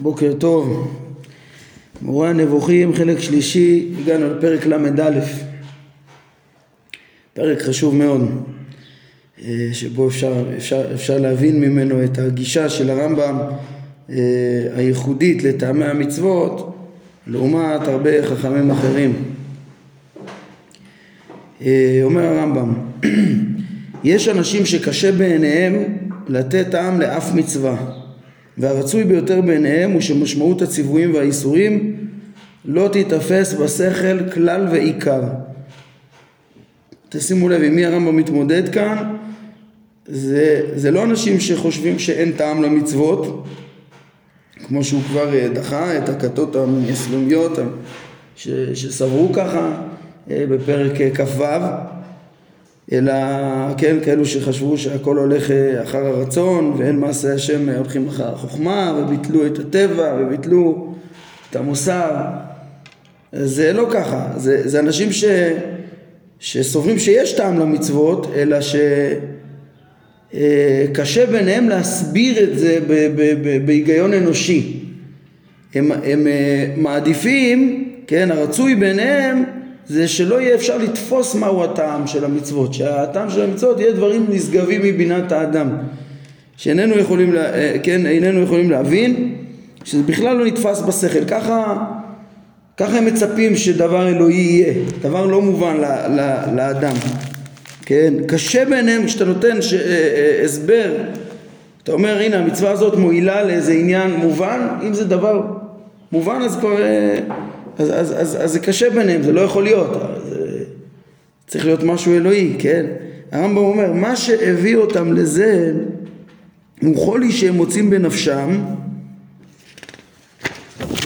בוקר טוב. מורה הנבוכים, חלק שלישי, הגענו לפרק ל"א. פרק חשוב מאוד, אה, שבו אפשר, אפשר, אפשר להבין ממנו את הגישה של הרמב"ם אה, הייחודית לטעמי המצוות לעומת הרבה חכמים אחרים. אה, אומר הרמב"ם, יש אנשים שקשה בעיניהם לתת טעם לאף מצווה והרצוי ביותר בעיניהם הוא שמשמעות הציוויים והאיסורים לא תיתפס בשכל כלל ועיקר. תשימו לב עם מי הרמב"ם מתמודד כאן זה, זה לא אנשים שחושבים שאין טעם למצוות כמו שהוא כבר אה, דחה את הכתות המוסלמיות שסברו ככה אה, בפרק אה, כ"ו אלא כן כאלו שחשבו שהכל הולך אה, אחר הרצון ואין מעשה השם הולכים אחר החוכמה וביטלו את הטבע וביטלו את המוסר. זה לא ככה. זה, זה אנשים ש, שסוברים שיש טעם למצוות אלא שקשה אה, ביניהם להסביר את זה ב, ב, ב, בהיגיון אנושי. הם, הם אה, מעדיפים כן הרצוי ביניהם זה שלא יהיה אפשר לתפוס מהו הטעם של המצוות, שהטעם של המצוות יהיה דברים נשגבים מבינת האדם, שאיננו יכולים, לה, אה, כן, איננו יכולים להבין, שזה בכלל לא נתפס בשכל, ככה, ככה הם מצפים שדבר אלוהי יהיה, דבר לא מובן ל, ל, לאדם, כן, קשה בעיניהם כשאתה נותן ש, אה, אה, הסבר, אתה אומר הנה המצווה הזאת מועילה לאיזה עניין מובן, אם זה דבר מובן אז כבר אז, אז, אז, אז זה קשה ביניהם, זה לא יכול להיות, זה צריך להיות משהו אלוהי, כן? הרמב"ם אומר, מה שהביא אותם לזה הוא חולי שהם מוצאים בנפשם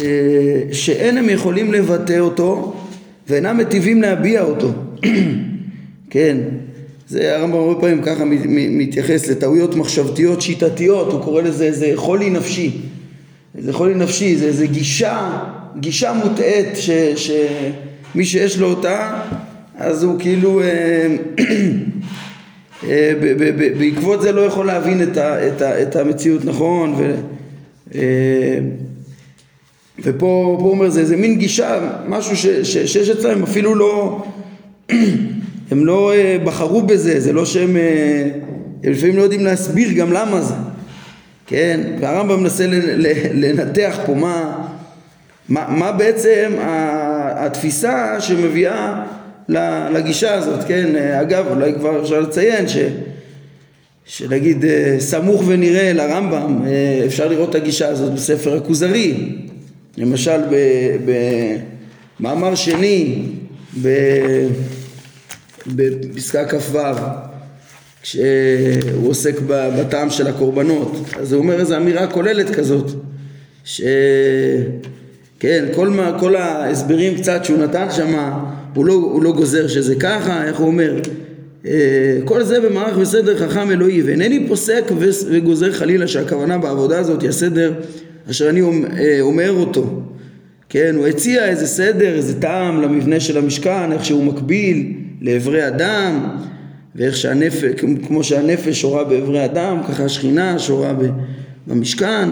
אה, שאין הם יכולים לבטא אותו ואינם מטיבים להביע אותו, כן? זה הרמב"ם הרבה פעמים ככה מתייחס לטעויות מחשבתיות שיטתיות, הוא קורא לזה איזה חולי נפשי, איזה חולי נפשי, זה איזה גישה גישה מוטעית ש, שמי שיש לו אותה אז הוא כאילו אה, אה, בעקבות זה לא יכול להבין את, ה, את, ה, את המציאות נכון? ו, אה, ופה הוא אומר זה, זה מין גישה משהו ש, ש, שיש אצלם אפילו לא הם לא בחרו בזה זה לא שהם הם לפעמים לא יודעים להסביר גם למה זה. כן? והרמב"ם מנסה לנתח פה מה מה, מה בעצם התפיסה שמביאה לגישה הזאת, כן? אגב, אולי כבר אפשר לציין ש... שנגיד אה, סמוך ונראה לרמב"ם, אה, אפשר לראות את הגישה הזאת בספר הכוזרי, למשל במאמר שני בפסקה כ"ו כשהוא עוסק בטעם של הקורבנות אז הוא אומר איזו אמירה כוללת כזאת ש... כן, כל, מה, כל ההסברים קצת שהוא נתן שם, הוא לא, הוא לא גוזר שזה ככה, איך הוא אומר? אה, כל זה במערך וסדר חכם אלוהי, ואינני פוסק וגוזר חלילה שהכוונה בעבודה הזאת היא הסדר אשר אני אה, אומר אותו. כן, הוא הציע איזה סדר, איזה טעם למבנה של המשכן, איך שהוא מקביל לאיברי אדם, ואיך שהנפש, כמו שהנפש שורה באיברי אדם, ככה השכינה שורה במשכן.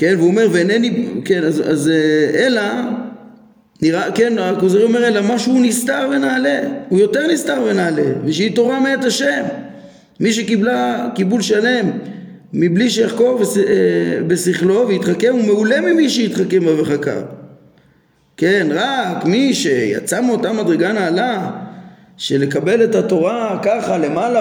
כן, והוא אומר ואינני, כן, אז, אז אה, אלא, נראה, כן, הכוזרי אומר אלא משהו נסתר ונעלה, הוא יותר נסתר ונעלה, ושהיא תורה מאת השם, מי שקיבלה קיבול שלם מבלי שיחקור אה, בשכלו ויתחכם הוא מעולה ממי שיתחכם בה וחקר. כן, רק מי שיצא מאותה מדרגה נעלה שלקבל את התורה ככה למעלה,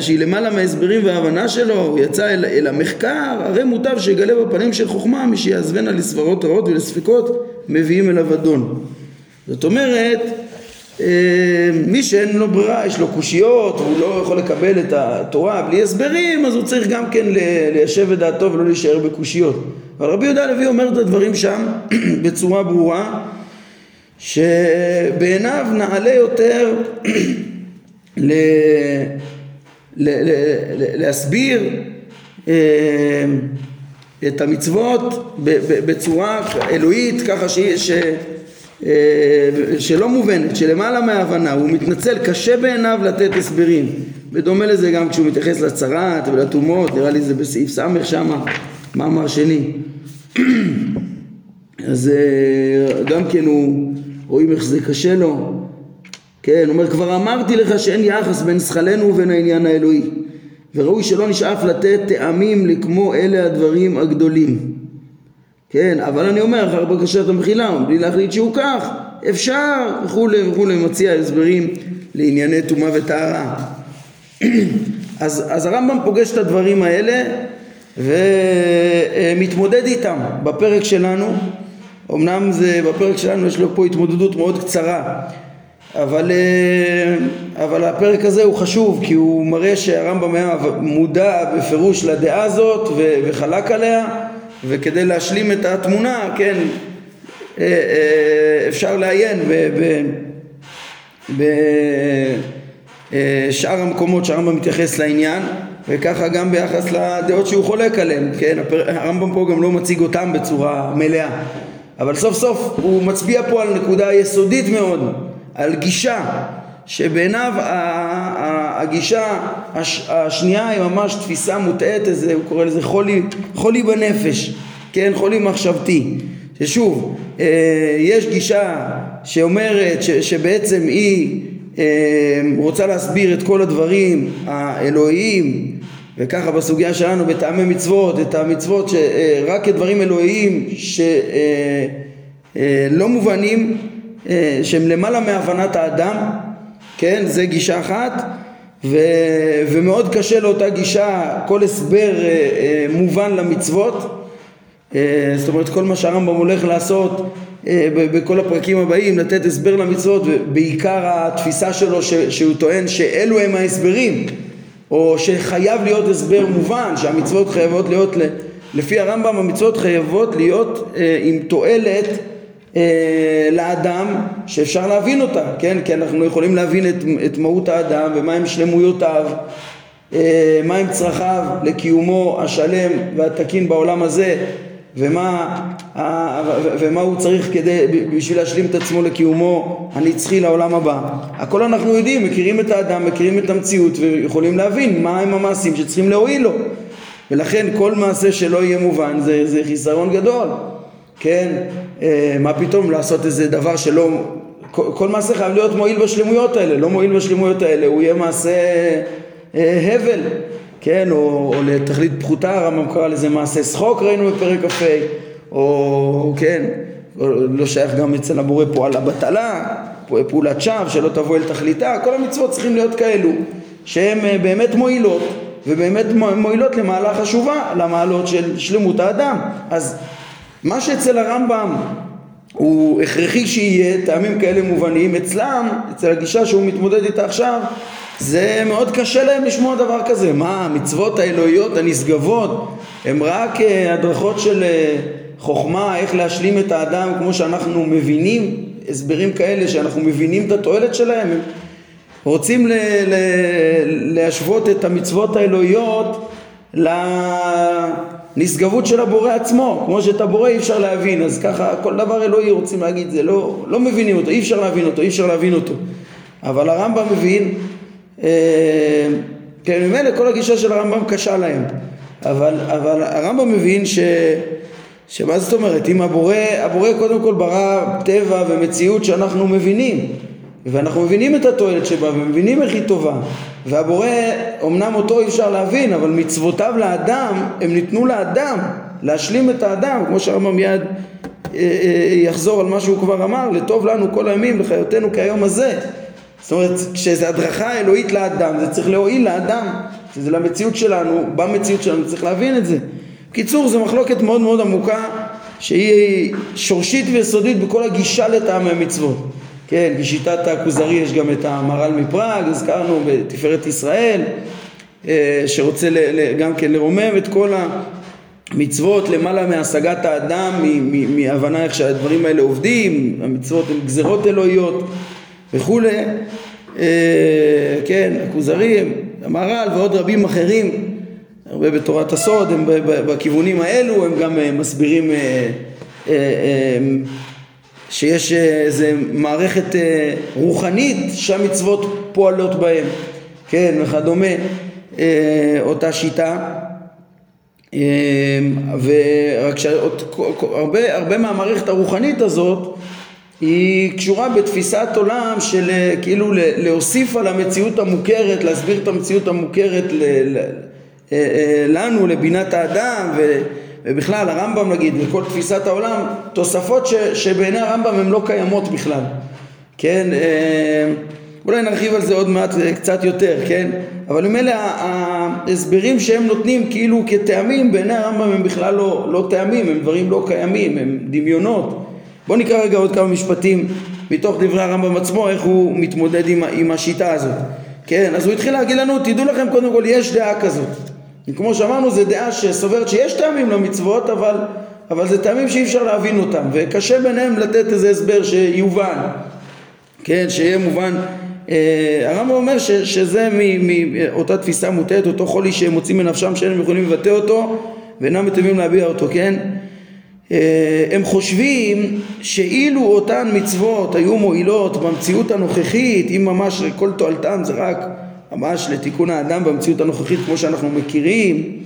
שהיא למעלה מההסברים וההבנה שלו, הוא יצא אל, אל המחקר, הרי מוטב שיגלה בפנים של חוכמה מי שיעזבנה לסברות רעות ולספקות מביאים אליו אדון. זאת אומרת, אה, מי שאין לו ברירה, יש לו קושיות, הוא לא יכול לקבל את התורה בלי הסברים, אז הוא צריך גם כן ליישב את דעתו ולא להישאר בקושיות. אבל רבי יהודה הלוי אומר את הדברים שם בצורה ברורה שבעיניו נעלה יותר ל, ל, ל, ל, להסביר אה, את המצוות בצורה אלוהית ככה ש, ש, אה, שלא מובנת, שלמעלה מההבנה, הוא מתנצל, קשה בעיניו לתת הסברים. בדומה לזה גם כשהוא מתייחס לצרת ולטומאות, נראה לי זה בסעיף ס' שמה, מאמר שני. אז אה, גם כן הוא, רואים איך זה קשה לו. כן, אומר, כבר אמרתי לך שאין יחס בין שכלנו ובין העניין האלוהי. וראוי שלא נשאף לתת טעמים לכמו אלה הדברים הגדולים. כן, אבל אני אומר, אחר בקשת המחילה, בלי להחליט שהוא כך, אפשר, וכולי וכולי, מציע הסברים לענייני טומאה וטהרה. אז, אז הרמב"ם פוגש את הדברים האלה ומתמודד איתם בפרק שלנו. אמנם זה, בפרק שלנו יש לו פה התמודדות מאוד קצרה, אבל, אבל הפרק הזה הוא חשוב כי הוא מראה שהרמב"ם היה מודע בפירוש לדעה הזאת וחלק עליה וכדי להשלים את התמונה, כן, אה, אה, אפשר לעיין בשאר המקומות שהרמב"ם מתייחס לעניין וככה גם ביחס לדעות שהוא חולק עליהן, כן, הרמב"ם פה גם לא מציג אותם בצורה מלאה אבל סוף סוף הוא מצביע פה על נקודה יסודית מאוד, על גישה שבעיניו הגישה השנייה היא ממש תפיסה מוטעית, איזה, הוא קורא לזה חולי, חולי בנפש, כן, חולי מחשבתי, ששוב, אה, יש גישה שאומרת ש, שבעצם היא אה, רוצה להסביר את כל הדברים האלוהיים וככה בסוגיה שלנו בטעמי מצוות, את המצוות שרק כדברים אלוהיים שלא מובנים, שהם למעלה מהבנת האדם, כן, זה גישה אחת, ו, ומאוד קשה לאותה גישה כל הסבר מובן למצוות, זאת אומרת כל מה שהרמב"ם הולך לעשות בכל הפרקים הבאים, לתת הסבר למצוות, ובעיקר התפיסה שלו שהוא טוען שאלו הם ההסברים או שחייב להיות הסבר מובן שהמצוות חייבות להיות לפי הרמב"ם המצוות חייבות להיות אה, עם תועלת אה, לאדם שאפשר להבין אותה, כן? כי אנחנו יכולים להבין את, את מהות האדם ומהם שלמויותיו, אה, מהם צרכיו לקיומו השלם והתקין בעולם הזה ומה, ומה הוא צריך כדי, בשביל להשלים את עצמו לקיומו הנצחי לעולם הבא. הכל אנחנו יודעים, מכירים את האדם, מכירים את המציאות ויכולים להבין מה הם המעשים שצריכים להועיל לו. ולכן כל מעשה שלא יהיה מובן זה, זה חיסרון גדול, כן? אה, מה פתאום לעשות איזה דבר שלא... כל, מעשה חייב להיות מועיל בשלמויות האלה, לא מועיל בשלמויות האלה, הוא יהיה מעשה אה, הבל. כן, או, או לתכלית פחותה, הרמב"ם קרא לזה מעשה שחוק, ראינו בפרק כ"ה, או כן, או, לא שייך גם אצל הבורא פה על הבטלה, פעולת שווא שלא תבוא אל תכליתה, כל המצוות צריכים להיות כאלו, שהן אה, באמת מועילות, ובאמת מועילות למעלה חשובה, למעלות של שלמות האדם. אז מה שאצל הרמב"ם הוא הכרחי שיהיה, טעמים כאלה מובנים, אצלם, אצל הגישה שהוא מתמודד איתה עכשיו, זה מאוד קשה להם לשמוע דבר כזה. מה, המצוות האלוהיות הנשגבות הם רק uh, הדרכות של uh, חוכמה, איך להשלים את האדם כמו שאנחנו מבינים, הסברים כאלה שאנחנו מבינים את התועלת שלהם. הם רוצים ל- ל- להשוות את המצוות האלוהיות לנשגבות של הבורא עצמו, כמו שאת הבורא אי אפשר להבין, אז ככה כל דבר אלוהי רוצים להגיד, זה לא, לא מבינים אותו, אי אפשר להבין אותו, אי אפשר להבין אותו. אבל הרמב"ם מבין אה, כן, ממילא כל הגישה של הרמב"ם קשה להם, אבל, אבל הרמב"ם מבין ש... שמה זאת אומרת, אם הבורא, הבורא קודם כל ברא טבע ומציאות שאנחנו מבינים ואנחנו מבינים את התועלת שבה ומבינים איך היא טובה. והבורא, אמנם אותו אי אפשר להבין, אבל מצוותיו לאדם, הם ניתנו לאדם להשלים את האדם, כמו שהרמב"ם מיד אה, אה, יחזור על מה שהוא כבר אמר, לטוב לנו כל הימים, לחיותנו כהיום הזה זאת אומרת, כשזה הדרכה אלוהית לאדם, זה צריך להועיל לאדם, שזה למציאות שלנו, במציאות שלנו, צריך להבין את זה. בקיצור, זו מחלוקת מאוד מאוד עמוקה, שהיא שורשית ויסודית בכל הגישה לטעמי המצוות. כן, בשיטת הכוזרי יש גם את המהר"ל מפראג, הזכרנו בתפארת ישראל, אה, שרוצה גם כן לרומם את כל המצוות למעלה מהשגת האדם, מהבנה איך שהדברים האלה עובדים, המצוות הן גזרות אלוהיות. וכולי, אה, כן, הכוזרים, המהר"ל ועוד רבים אחרים, הרבה בתורת הסוד, הם בכיוונים האלו, הם גם אה, מסבירים אה, שיש איזה מערכת רוחנית שהמצוות פועלות בהם. כן, וכדומה, אותה שיטה. ורק שהרבה מהמערכת הרוחנית הזאת היא קשורה בתפיסת עולם של כאילו להוסיף על המציאות המוכרת, להסביר את המציאות המוכרת לנו, לבינת האדם ובכלל הרמב"ם נגיד וכל תפיסת העולם תוספות ש, שבעיני הרמב"ם הן לא קיימות בכלל כן? אולי נרחיב על זה עוד מעט קצת יותר כן? אבל ממילא ההסברים שהם נותנים כאילו כטעמים בעיני הרמב"ם הם בכלל לא, לא טעמים הם דברים לא קיימים הם דמיונות בואו נקרא רגע עוד כמה משפטים מתוך דברי הרמב"ם עצמו איך הוא מתמודד עם, עם השיטה הזאת. כן אז הוא התחיל להגיד לנו תדעו לכם קודם כל יש דעה כזאת. כמו שאמרנו זו דעה שסוברת שיש טעמים למצוות אבל, אבל זה טעמים שאי אפשר להבין אותם וקשה ביניהם לתת איזה הסבר שיובן. כן שיהיה מובן. אה, הרמב"ם אומר ש, שזה מאותה תפיסה מוטעת אותו חולי שהם מוצאים מנפשם שאינם יכולים לבטא אותו ואינם מטבים להביע אותו כן הם חושבים שאילו אותן מצוות היו מועילות במציאות הנוכחית אם ממש כל תועלתם זה רק ממש לתיקון האדם במציאות הנוכחית כמו שאנחנו מכירים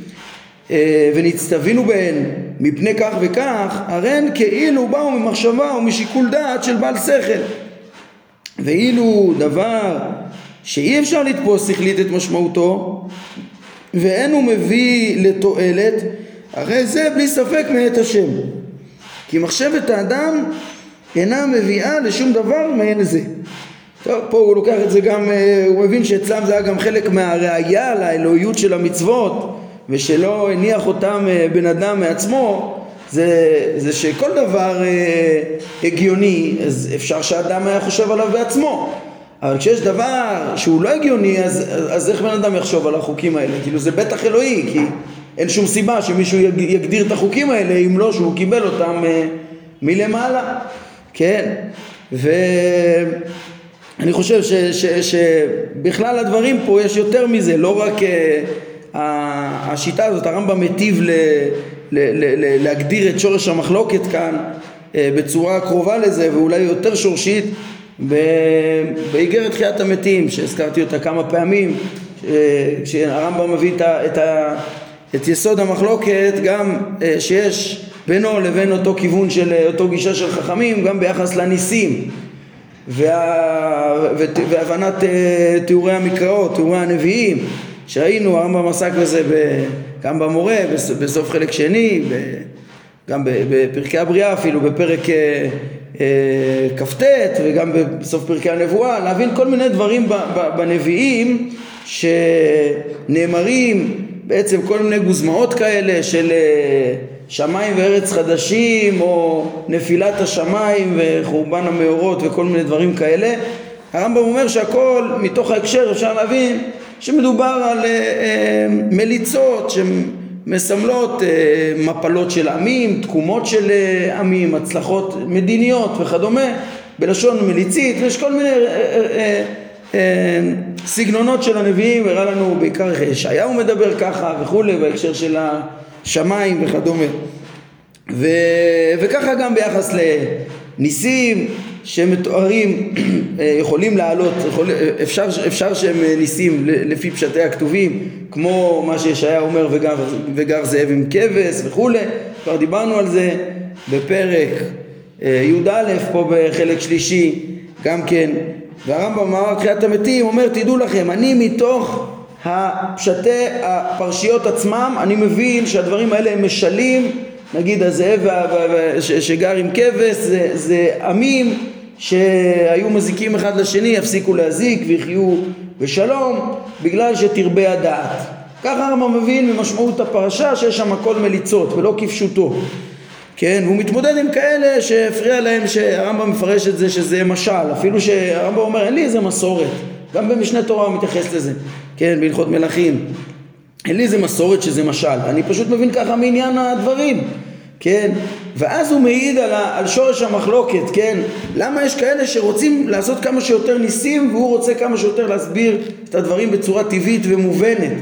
אה, ונצטווינו בהן מפני כך וכך, הרי הן כאילו באו ממחשבה ומשיקול דעת של בעל שכל. ואילו דבר שאי אפשר לתפוס שכלית את משמעותו ואין הוא מביא לתועלת, הרי זה בלי ספק מאת השם. כי מחשבת האדם אינה מביאה לשום דבר מעין זה. טוב, פה הוא לוקח את זה גם, אה, הוא מבין שאצלם זה היה גם חלק מהראייה לאלוהיות של המצוות ושלא הניח אותם אה, בן אדם מעצמו זה, זה שכל דבר אה, הגיוני אז אפשר שאדם היה חושב עליו בעצמו אבל כשיש דבר שהוא לא הגיוני אז, אז איך בן אדם יחשוב על החוקים האלה? כאילו זה בטח אלוהי כי אין שום סיבה שמישהו יגדיר את החוקים האלה אם לא שהוא קיבל אותם אה, מלמעלה. כן? ו... אני חושב ש, ש, שבכלל הדברים פה יש יותר מזה, לא רק uh, השיטה הזאת, הרמב"ם מיטיב ל, ל, ל, להגדיר את שורש המחלוקת כאן uh, בצורה קרובה לזה ואולי יותר שורשית באיגרת תחיית המתים שהזכרתי אותה כמה פעמים שהרמב"ם מביא את, את, את יסוד המחלוקת גם uh, שיש בינו לבין אותו כיוון של אותו גישה של חכמים גם ביחס לניסים וה... והבנת אה, תיאורי המקראות, תיאורי הנביאים, שהיינו, הרמב"ם עסק בזה ב... גם במורה, בסוף חלק שני, ב... גם בפרקי הבריאה אפילו, בפרק אה, אה, כ"ט וגם בסוף פרקי הנבואה, להבין כל מיני דברים בנביאים שנאמרים בעצם כל מיני גוזמאות כאלה של שמיים וארץ חדשים או נפילת השמיים וחורבן המאורות וכל מיני דברים כאלה. הרמב"ם אומר שהכל מתוך ההקשר אפשר להבין שמדובר על uh, uh, מליצות שמסמלות מפלות של עמים, תקומות של עמים, הצלחות מדיניות וכדומה. בלשון מליצית ויש כל מיני סגנונות של הנביאים, הראה לנו בעיקר ישעיהו מדבר ככה וכולי בהקשר של ה... שמיים וכדומה. ו... וככה גם ביחס לניסים שמתוארים יכולים לעלות, יכול... אפשר, אפשר שהם ניסים לפי פשטי הכתובים כמו מה שישעיה אומר וגר, וגר זאב עם כבש וכולי, כבר דיברנו על זה בפרק אה, י"א פה בחלק שלישי גם כן והרמב"ם אמר תחיית המתים אומר תדעו לכם אני מתוך הפשטי הפרשיות עצמם, אני מבין שהדברים האלה הם משלים, נגיד הזאב שגר עם כבש, זה, זה עמים שהיו מזיקים אחד לשני, יפסיקו להזיק ויחיו בשלום, בגלל שתרבה הדעת. ככה הרמב"ם מבין ממשמעות הפרשה שיש שם הכל מליצות ולא כפשוטו. כן, והוא מתמודד עם כאלה שהפריע להם שהרמב"ם מפרש את זה שזה משל, אפילו שהרמב"ם אומר אין לי איזה מסורת, גם במשנה תורה הוא מתייחס לזה. כן, בהלכות מלכים. אין לי איזה מסורת שזה משל, אני פשוט מבין ככה מעניין הדברים, כן? ואז הוא מעיד על, על שורש המחלוקת, כן? למה יש כאלה שרוצים לעשות כמה שיותר ניסים והוא רוצה כמה שיותר להסביר את הדברים בצורה טבעית ומובנת.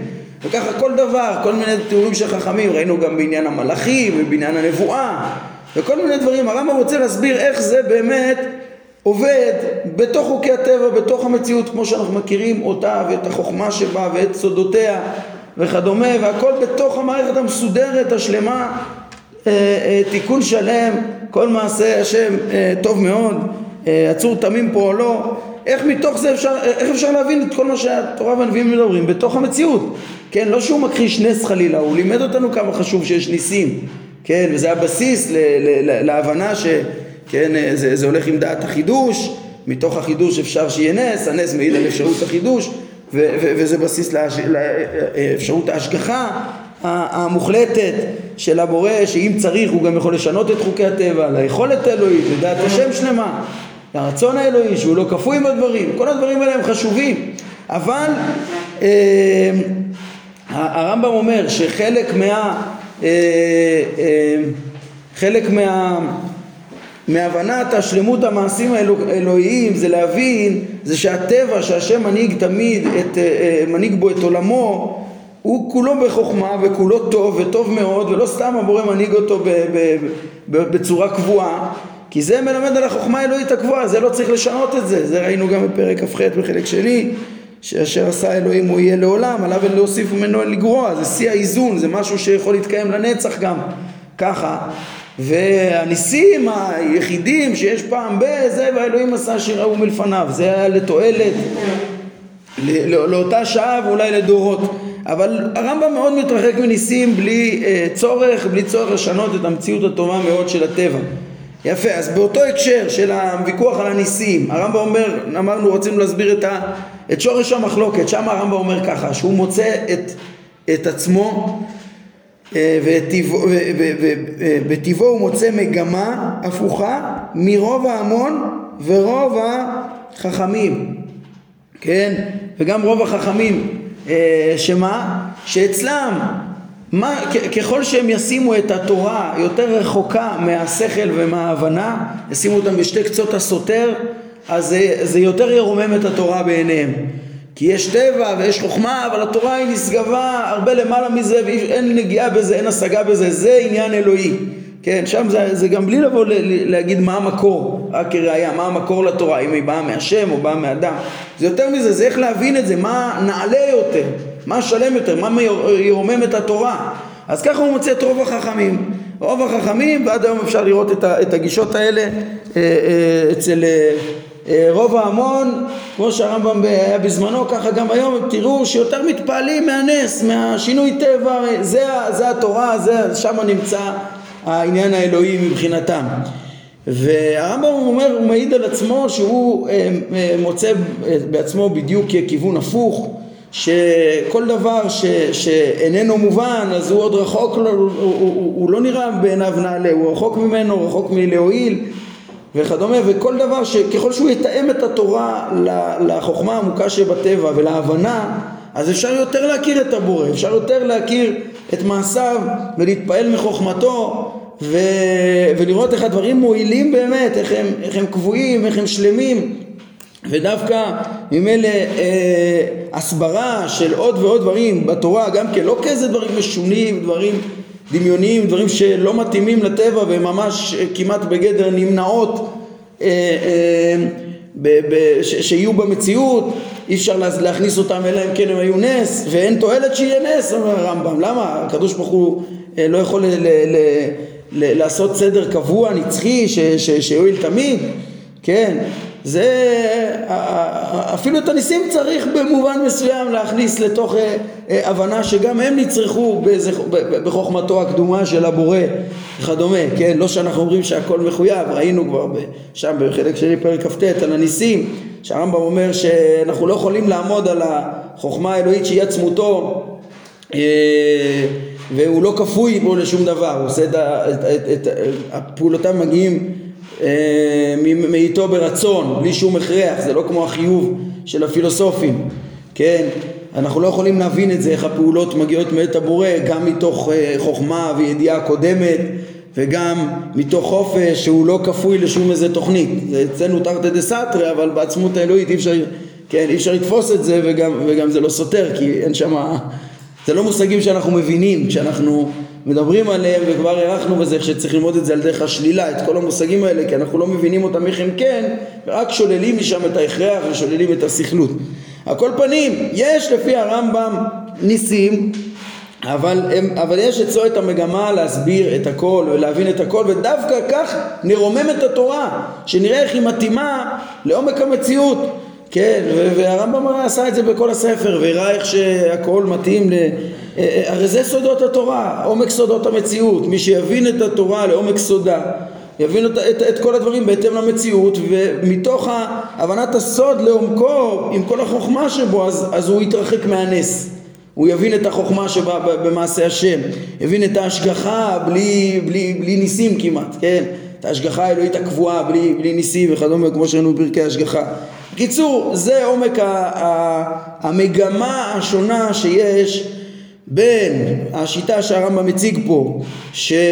וככה כל דבר, כל מיני תיאורים של חכמים, ראינו גם בעניין המלאכים ובעניין הנבואה וכל מיני דברים, הרמב"ם רוצה להסביר איך זה באמת עובד בתוך חוקי הטבע, בתוך המציאות כמו שאנחנו מכירים אותה ואת החוכמה שבה ואת סודותיה וכדומה והכל בתוך המערכת המסודרת, השלמה, אה, אה, תיקון שלם, כל מעשה השם אה, טוב מאוד, עצור תמים פועלו, איך מתוך זה אפשר, איך אפשר להבין את כל מה שהתורה והנביאים מדברים? בתוך המציאות, כן, לא שהוא מכחיש נס חלילה, הוא לימד אותנו כמה חשוב שיש ניסים, כן, וזה הבסיס ל, ל, ל, להבנה ש... כן, זה, זה הולך עם דעת החידוש, מתוך החידוש אפשר שיהיה נס, הנס מעיד על אפשרות החידוש ו, ו, וזה בסיס לאש, לאפשרות ההשגחה המוחלטת של הבורא שאם צריך הוא גם יכול לשנות את חוקי הטבע, ליכולת האלוהית, לדעת השם שלמה, לרצון האלוהי שהוא לא כפוי בדברים, כל הדברים האלה הם חשובים אבל אה, הרמב"ם אומר שחלק מה... אה, אה, חלק מה... מהבנת השלמות המעשים האלוהיים זה להבין זה שהטבע שהשם מנהיג תמיד את, אה, מנהיג בו את עולמו הוא כולו בחוכמה וכולו טוב וטוב מאוד ולא סתם הבורא מנהיג אותו ב, ב, ב, בצורה קבועה כי זה מלמד על החוכמה האלוהית הקבועה זה לא צריך לשנות את זה. זה ראינו גם בפרק כ"ח בחלק שני שאשר עשה אלוהים הוא יהיה לעולם עליו אין להוסיף ומנו לגרוע. זה שיא האיזון זה משהו שיכול להתקיים לנצח גם ככה. והניסים היחידים שיש פעם בזה והאלוהים עשה שיראו מלפניו. זה היה לתועלת לא, לאותה שעה ואולי לדורות. אבל הרמב"ם מאוד מתרחק מניסים בלי uh, צורך, בלי צורך לשנות את המציאות הטובה מאוד של הטבע יפה, אז באותו הקשר של הוויכוח על הניסים הרמב"ם אומר, אמרנו רצינו להסביר את, ה, את שורש המחלוקת שם הרמב"ם אומר ככה שהוא מוצא את, את עצמו אה, ובטיבו הוא מוצא מגמה הפוכה מרוב ההמון ורוב החכמים, כן? וגם רוב החכמים, אה, שמה? שאצלם, מה, ככל שהם ישימו את התורה יותר רחוקה מהשכל ומההבנה, ישימו אותם בשתי קצות הסותר, אז זה, זה יותר ירומם את התורה בעיניהם. כי יש טבע ויש חוכמה, אבל התורה היא נשגבה הרבה למעלה מזה ואין נגיעה בזה, אין השגה בזה, זה עניין אלוהי. כן, שם זה, זה גם בלי לבוא להגיד מה המקור, רק כראיה, מה המקור לתורה, אם היא באה מהשם או באה מאדם. זה יותר מזה, זה איך להבין את זה, מה נעלה יותר, מה שלם יותר, מה ירומם את התורה. אז ככה הוא מוצא את רוב החכמים. רוב החכמים, ועד היום אפשר לראות את, את הגישות האלה אה, אה, אצל... אה, רוב ההמון, כמו שהרמב"ם היה בזמנו, ככה גם היום, תראו שיותר מתפעלים מהנס, מהשינוי טבע, זה, זה התורה, זה, שם נמצא העניין האלוהי מבחינתם. והרמב"ם אומר, הוא מעיד על עצמו שהוא מוצא בעצמו בדיוק כיוון הפוך, שכל דבר ש, שאיננו מובן אז הוא עוד רחוק, הוא, הוא, הוא, הוא לא נראה בעיניו נעלה, הוא רחוק ממנו, רחוק מלהועיל וכדומה, וכל דבר שככל שהוא יתאם את התורה לחוכמה העמוקה שבטבע ולהבנה, אז אפשר יותר להכיר את הבורא, אפשר יותר להכיר את מעשיו ולהתפעל מחוכמתו ו... ולראות איך הדברים מועילים באמת, איך הם, איך הם קבועים, איך הם שלמים ודווקא ממילא אה, הסברה של עוד ועוד דברים בתורה גם כן לא כאיזה דברים משונים, דברים דמיוניים, דברים שלא מתאימים לטבע והם ממש אה, כמעט בגדר נמנעות אה, אה, ב, ב, ש, שיהיו במציאות, אי אפשר להכניס אותם אלא אם כן הם היו נס ואין תועלת שיהיה נס, אומר הרמב"ם, למה? הקדוש ברוך הוא אה, לא יכול ל, ל, ל, ל, לעשות סדר קבוע, נצחי, שיועיל תמיד, כן? זה, אפילו את הניסים צריך במובן מסוים להכניס לתוך אה, אה, הבנה שגם הם נצרכו בחוכמתו הקדומה של הבורא וכדומה, כן? לא שאנחנו אומרים שהכל מחויב, ראינו כבר שם בחלק שני פרק כ"ט על הניסים, שהרמב"ם אומר שאנחנו לא יכולים לעמוד על החוכמה האלוהית שהיא עצמותו אה, והוא לא כפוי בו לשום דבר, הוא עושה את, את, את, את פעולותיו מגיעים מאיתו ברצון, בלי שום הכרח, זה לא כמו החיוב של הפילוסופים, כן? אנחנו לא יכולים להבין את זה, איך הפעולות מגיעות מאת הבורא, גם מתוך אה, חוכמה וידיעה קודמת וגם מתוך חופש שהוא לא כפוי לשום איזה תוכנית. זה אצלנו תרתי דה סתרי, אבל בעצמות האלוהית אי אפשר, כן, אי אפשר לתפוס את זה וגם, וגם זה לא סותר, כי אין שם... זה לא מושגים שאנחנו מבינים כשאנחנו מדברים עליהם וכבר הארכנו בזה שצריך ללמוד את זה על דרך השלילה, את כל המושגים האלה, כי אנחנו לא מבינים אותם איך הם כן, ורק שוללים משם את ההכרח ושוללים את הסכלות. על כל פנים, יש לפי הרמב"ם ניסים, אבל, הם, אבל יש אצלו את המגמה להסביר את הכל ולהבין את הכל ודווקא כך נרומם את התורה שנראה איך היא מתאימה לעומק המציאות כן והרמב"ם עשה את זה בכל הספר והראה איך שהכל מתאים ל... אה, הרי זה סודות התורה עומק סודות המציאות מי שיבין את התורה לעומק סודה יבין את, את, את כל הדברים בהתאם למציאות ומתוך הבנת הסוד לעומקו עם כל החוכמה שבו אז, אז הוא יתרחק מהנס הוא יבין את החוכמה שבמעשה השם, יבין את ההשגחה בלי, בלי, בלי ניסים כמעט, כן? את ההשגחה האלוהית הקבועה בלי, בלי ניסים וכדומה כמו שראינו בפרקי השגחה. בקיצור, זה עומק ה, ה, המגמה השונה שיש בין השיטה שהרמב"ם מציג פה שקשה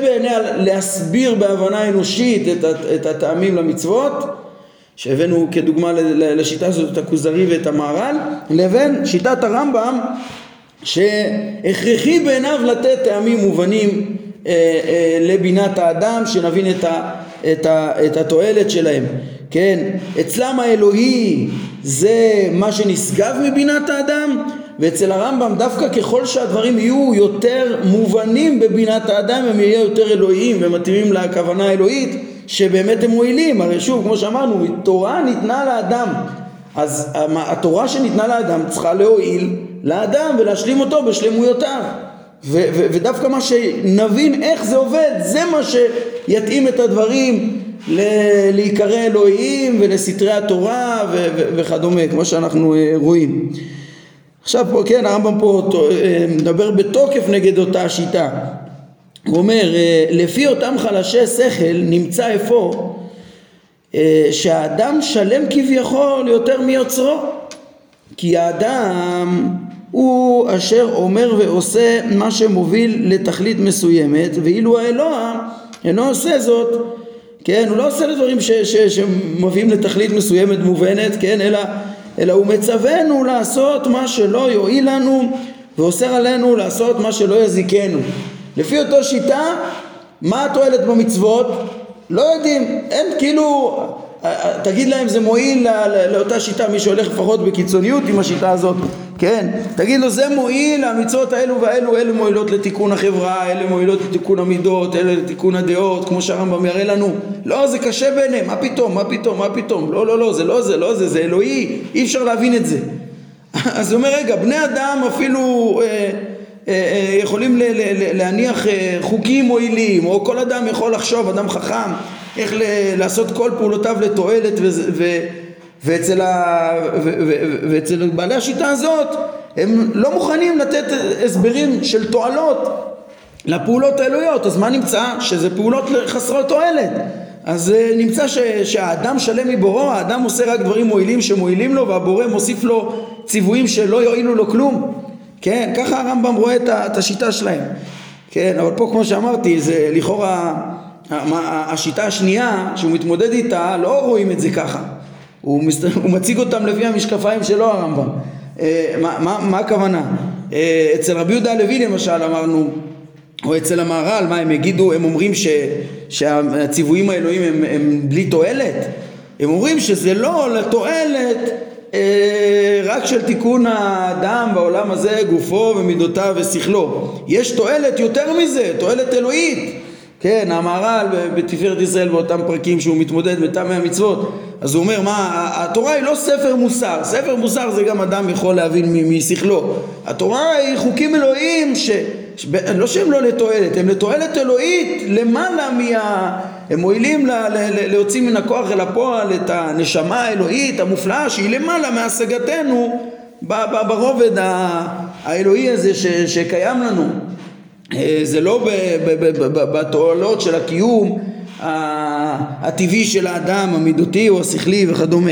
בעיניה להסביר בהבנה אנושית את, הטעמים למצוות שהבאנו כדוגמה לשיטה הזאת את הכוזרי ואת המהר"ל, לבין שיטת הרמב"ם שהכרחי בעיניו לתת טעמים מובנים אה, אה, לבינת האדם, שנבין את, ה, את, ה, את התועלת שלהם. כן, אצלם האלוהי זה מה שנשגב מבינת האדם, ואצל הרמב"ם דווקא ככל שהדברים יהיו יותר מובנים בבינת האדם הם יהיו יותר אלוהיים ומתאימים לכוונה האלוהית שבאמת הם מועילים, הרי שוב כמו שאמרנו תורה ניתנה לאדם. אז התורה שניתנה לאדם צריכה להועיל לאדם ולהשלים אותו בשלמויותיו. ו- ו- ודווקא מה שנבין איך זה עובד זה מה שיתאים את הדברים ל- להיקרא אלוהים ולסתרי התורה ו- וכדומה כמו שאנחנו אה, רואים עכשיו פה כן הרמב"ם פה אה, מדבר בתוקף נגד אותה שיטה. הוא אומר, אה, לפי אותם חלשי שכל נמצא אפוא אה, שהאדם שלם כביכול יותר מיוצרו. כי האדם הוא אשר אומר ועושה מה שמוביל לתכלית מסוימת ואילו האלוה אינו עושה זאת. כן הוא לא עושה לדברים ש, ש, שמביאים לתכלית מסוימת מובנת כן אלא, אלא הוא מצוונו לעשות מה שלא יועיל לנו ואוסר עלינו לעשות מה שלא יזיקנו. לפי אותו שיטה, מה התועלת במצוות? לא יודעים, אין כאילו, אה, אה, תגיד להם זה מועיל לאותה שיטה, מי שהולך לפחות בקיצוניות עם השיטה הזאת, כן, תגיד לו זה מועיל, המצוות האלו והאלו, אלה מועילות לתיקון החברה, אלה מועילות לתיקון המידות, אלה לתיקון הדעות, כמו שהרמב"ם יראה לנו, לא, זה קשה בעיניהם, מה פתאום, מה פתאום, מה פתאום, לא, לא, לא, זה לא זה, לא זה, זה אלוהי, אי אפשר להבין את זה. אז הוא אומר, רגע, בני אדם אפילו... אה, אה, אה, יכולים להניח אה, חוקים מועילים, או כל אדם יכול לחשוב, אדם חכם, איך לעשות כל פעולותיו לתועלת ואצל, ה... ואצל בעלי השיטה הזאת הם לא מוכנים לתת הסברים של תועלות לפעולות האלוהיות, אז מה נמצא? שזה פעולות חסרות תועלת. אז נמצא ש, שהאדם שלם מבוראו, האדם עושה רק דברים מועילים שמועילים לו והבורא מוסיף לו ציוויים שלא יועילו לו כלום. כן, ככה הרמב"ם רואה את השיטה שלהם. כן, אבל פה כמו שאמרתי, זה לכאורה השיטה השנייה שהוא מתמודד איתה, לא רואים את זה ככה. הוא, מס... הוא מציג אותם לפי המשקפיים שלו הרמב"ם. אה, מה, מה, מה הכוונה? אה, אצל רבי יהודה הלוי למשל אמרנו, או אצל המהר"ל, מה הם יגידו, הם אומרים ש, שהציוויים האלוהים הם, הם בלי תועלת? הם אומרים שזה לא לתועלת אה, רק של תיקון האדם בעולם הזה, גופו ומידותיו ושכלו. יש תועלת יותר מזה, תועלת אלוהית. כן, המהר"ל בתפארת ישראל באותם פרקים שהוא מתמודד בטעמי המצוות אז הוא אומר מה, התורה היא לא ספר מוסר, ספר מוסר זה גם אדם יכול להבין משכלו. התורה היא חוקים אלוהיים ש... לא שהם לא לתועלת, הם לתועלת אלוהית למעלה מה... הם מועילים לה, להוציא מן הכוח אל הפועל את הנשמה האלוהית המופלאה שהיא למעלה מהשגתנו ברובד האלוהי הזה ש, שקיים לנו. אה, זה לא בתועלות של הקיום הטבעי של האדם המידותי או השכלי וכדומה.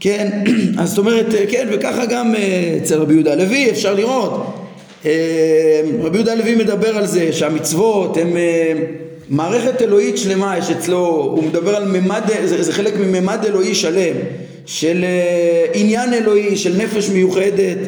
כן, אז זאת אומרת, כן, וככה גם אה, אצל רבי יהודה הלוי אפשר לראות. אה, רבי יהודה הלוי מדבר על זה שהמצוות הן מערכת אלוהית שלמה יש אצלו, הוא מדבר על ממד, זה, זה חלק מממד אלוהי שלם, של עניין אלוהי, של נפש מיוחדת,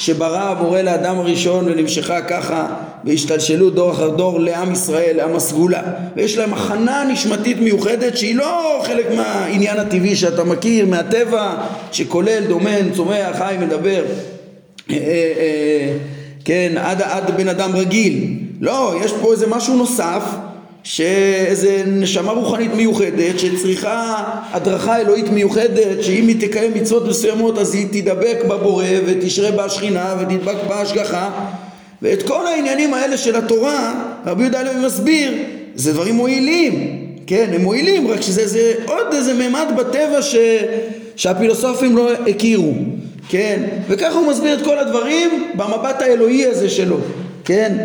שברא הבורא לאדם הראשון ונמשכה ככה והשתלשלו דור אחר דור לעם ישראל, לעם הסגולה. ויש להם הכנה נשמתית מיוחדת שהיא לא חלק מהעניין הטבעי שאתה מכיר מהטבע שכולל דומן, צומח, חי, מדבר. אה, אה, כן, עד, עד בן אדם רגיל. לא, יש פה איזה משהו נוסף שאיזה נשמה רוחנית מיוחדת שצריכה הדרכה אלוהית מיוחדת שאם היא תקיים מצוות מסוימות אז היא תדבק בבורא ותשרה בה השכינה ותדבק בה השגחה ואת כל העניינים האלה של התורה רבי יהודה הלוי מסביר זה דברים מועילים. כן הם מועילים רק שזה זה עוד איזה ממד בטבע ש, שהפילוסופים לא הכירו. כן וככה הוא מסביר את כל הדברים במבט האלוהי הזה שלו. כן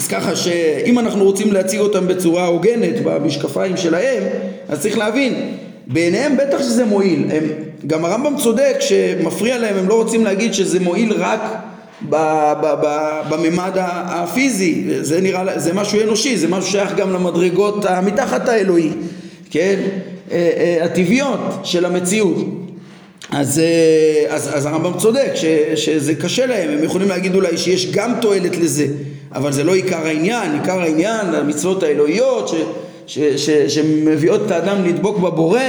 אז ככה שאם אנחנו רוצים להציג אותם בצורה הוגנת במשקפיים שלהם, אז צריך להבין, בעיניהם בטח שזה מועיל. הם, גם הרמב"ם צודק שמפריע להם, הם לא רוצים להגיד שזה מועיל רק בממד הפיזי, זה נראה, זה משהו אנושי, זה משהו שייך גם למדרגות המתחת האלוהי, כן? אה, אה, הטבעיות של המציאות. אז, אה, אז, אז הרמב"ם צודק ש, שזה קשה להם, הם יכולים להגיד אולי שיש גם תועלת לזה אבל זה לא עיקר העניין, עיקר העניין המצוות האלוהיות ש, ש, ש, שמביאות את האדם לדבוק בבורא.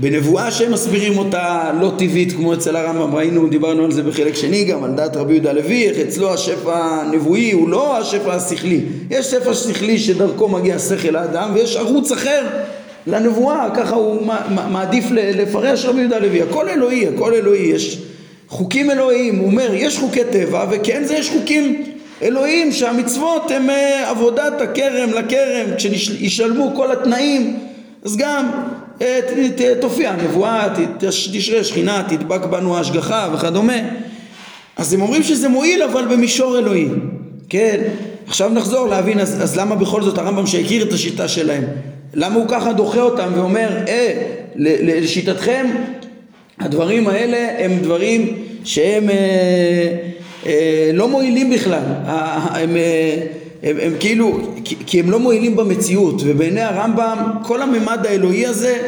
בנבואה שהם מסבירים אותה לא טבעית כמו אצל הרמב"ם, ראינו, דיברנו על זה בחלק שני גם, על דעת רבי יהודה לוי, איך אצלו השפע הנבואי הוא לא השפע השכלי, יש שפע שכלי שדרכו מגיע שכל האדם ויש ערוץ אחר לנבואה, ככה הוא מעדיף לפרש רבי יהודה לוי, הכל אלוהי, הכל אלוהי, יש חוקים אלוהיים, הוא אומר יש חוקי טבע וכן זה יש חוקים אלוהים שהמצוות הם אה, עבודת הכרם לכרם כשישלמו כל התנאים אז גם אה, תופיע הנבואה, תשרה שכינה, תדבק בנו ההשגחה וכדומה. אז הם אומרים שזה מועיל אבל במישור אלוהי כן? עכשיו נחזור להבין אז, אז למה בכל זאת הרמב"ם שהכיר את השיטה שלהם? למה הוא ככה דוחה אותם ואומר אה לשיטתכם הדברים האלה הם דברים שהם אה, לא מועילים בכלל, הם, אה, הם, הם כאילו, כי הם לא מועילים במציאות, ובעיני הרמב"ם כל הממד האלוהי הזה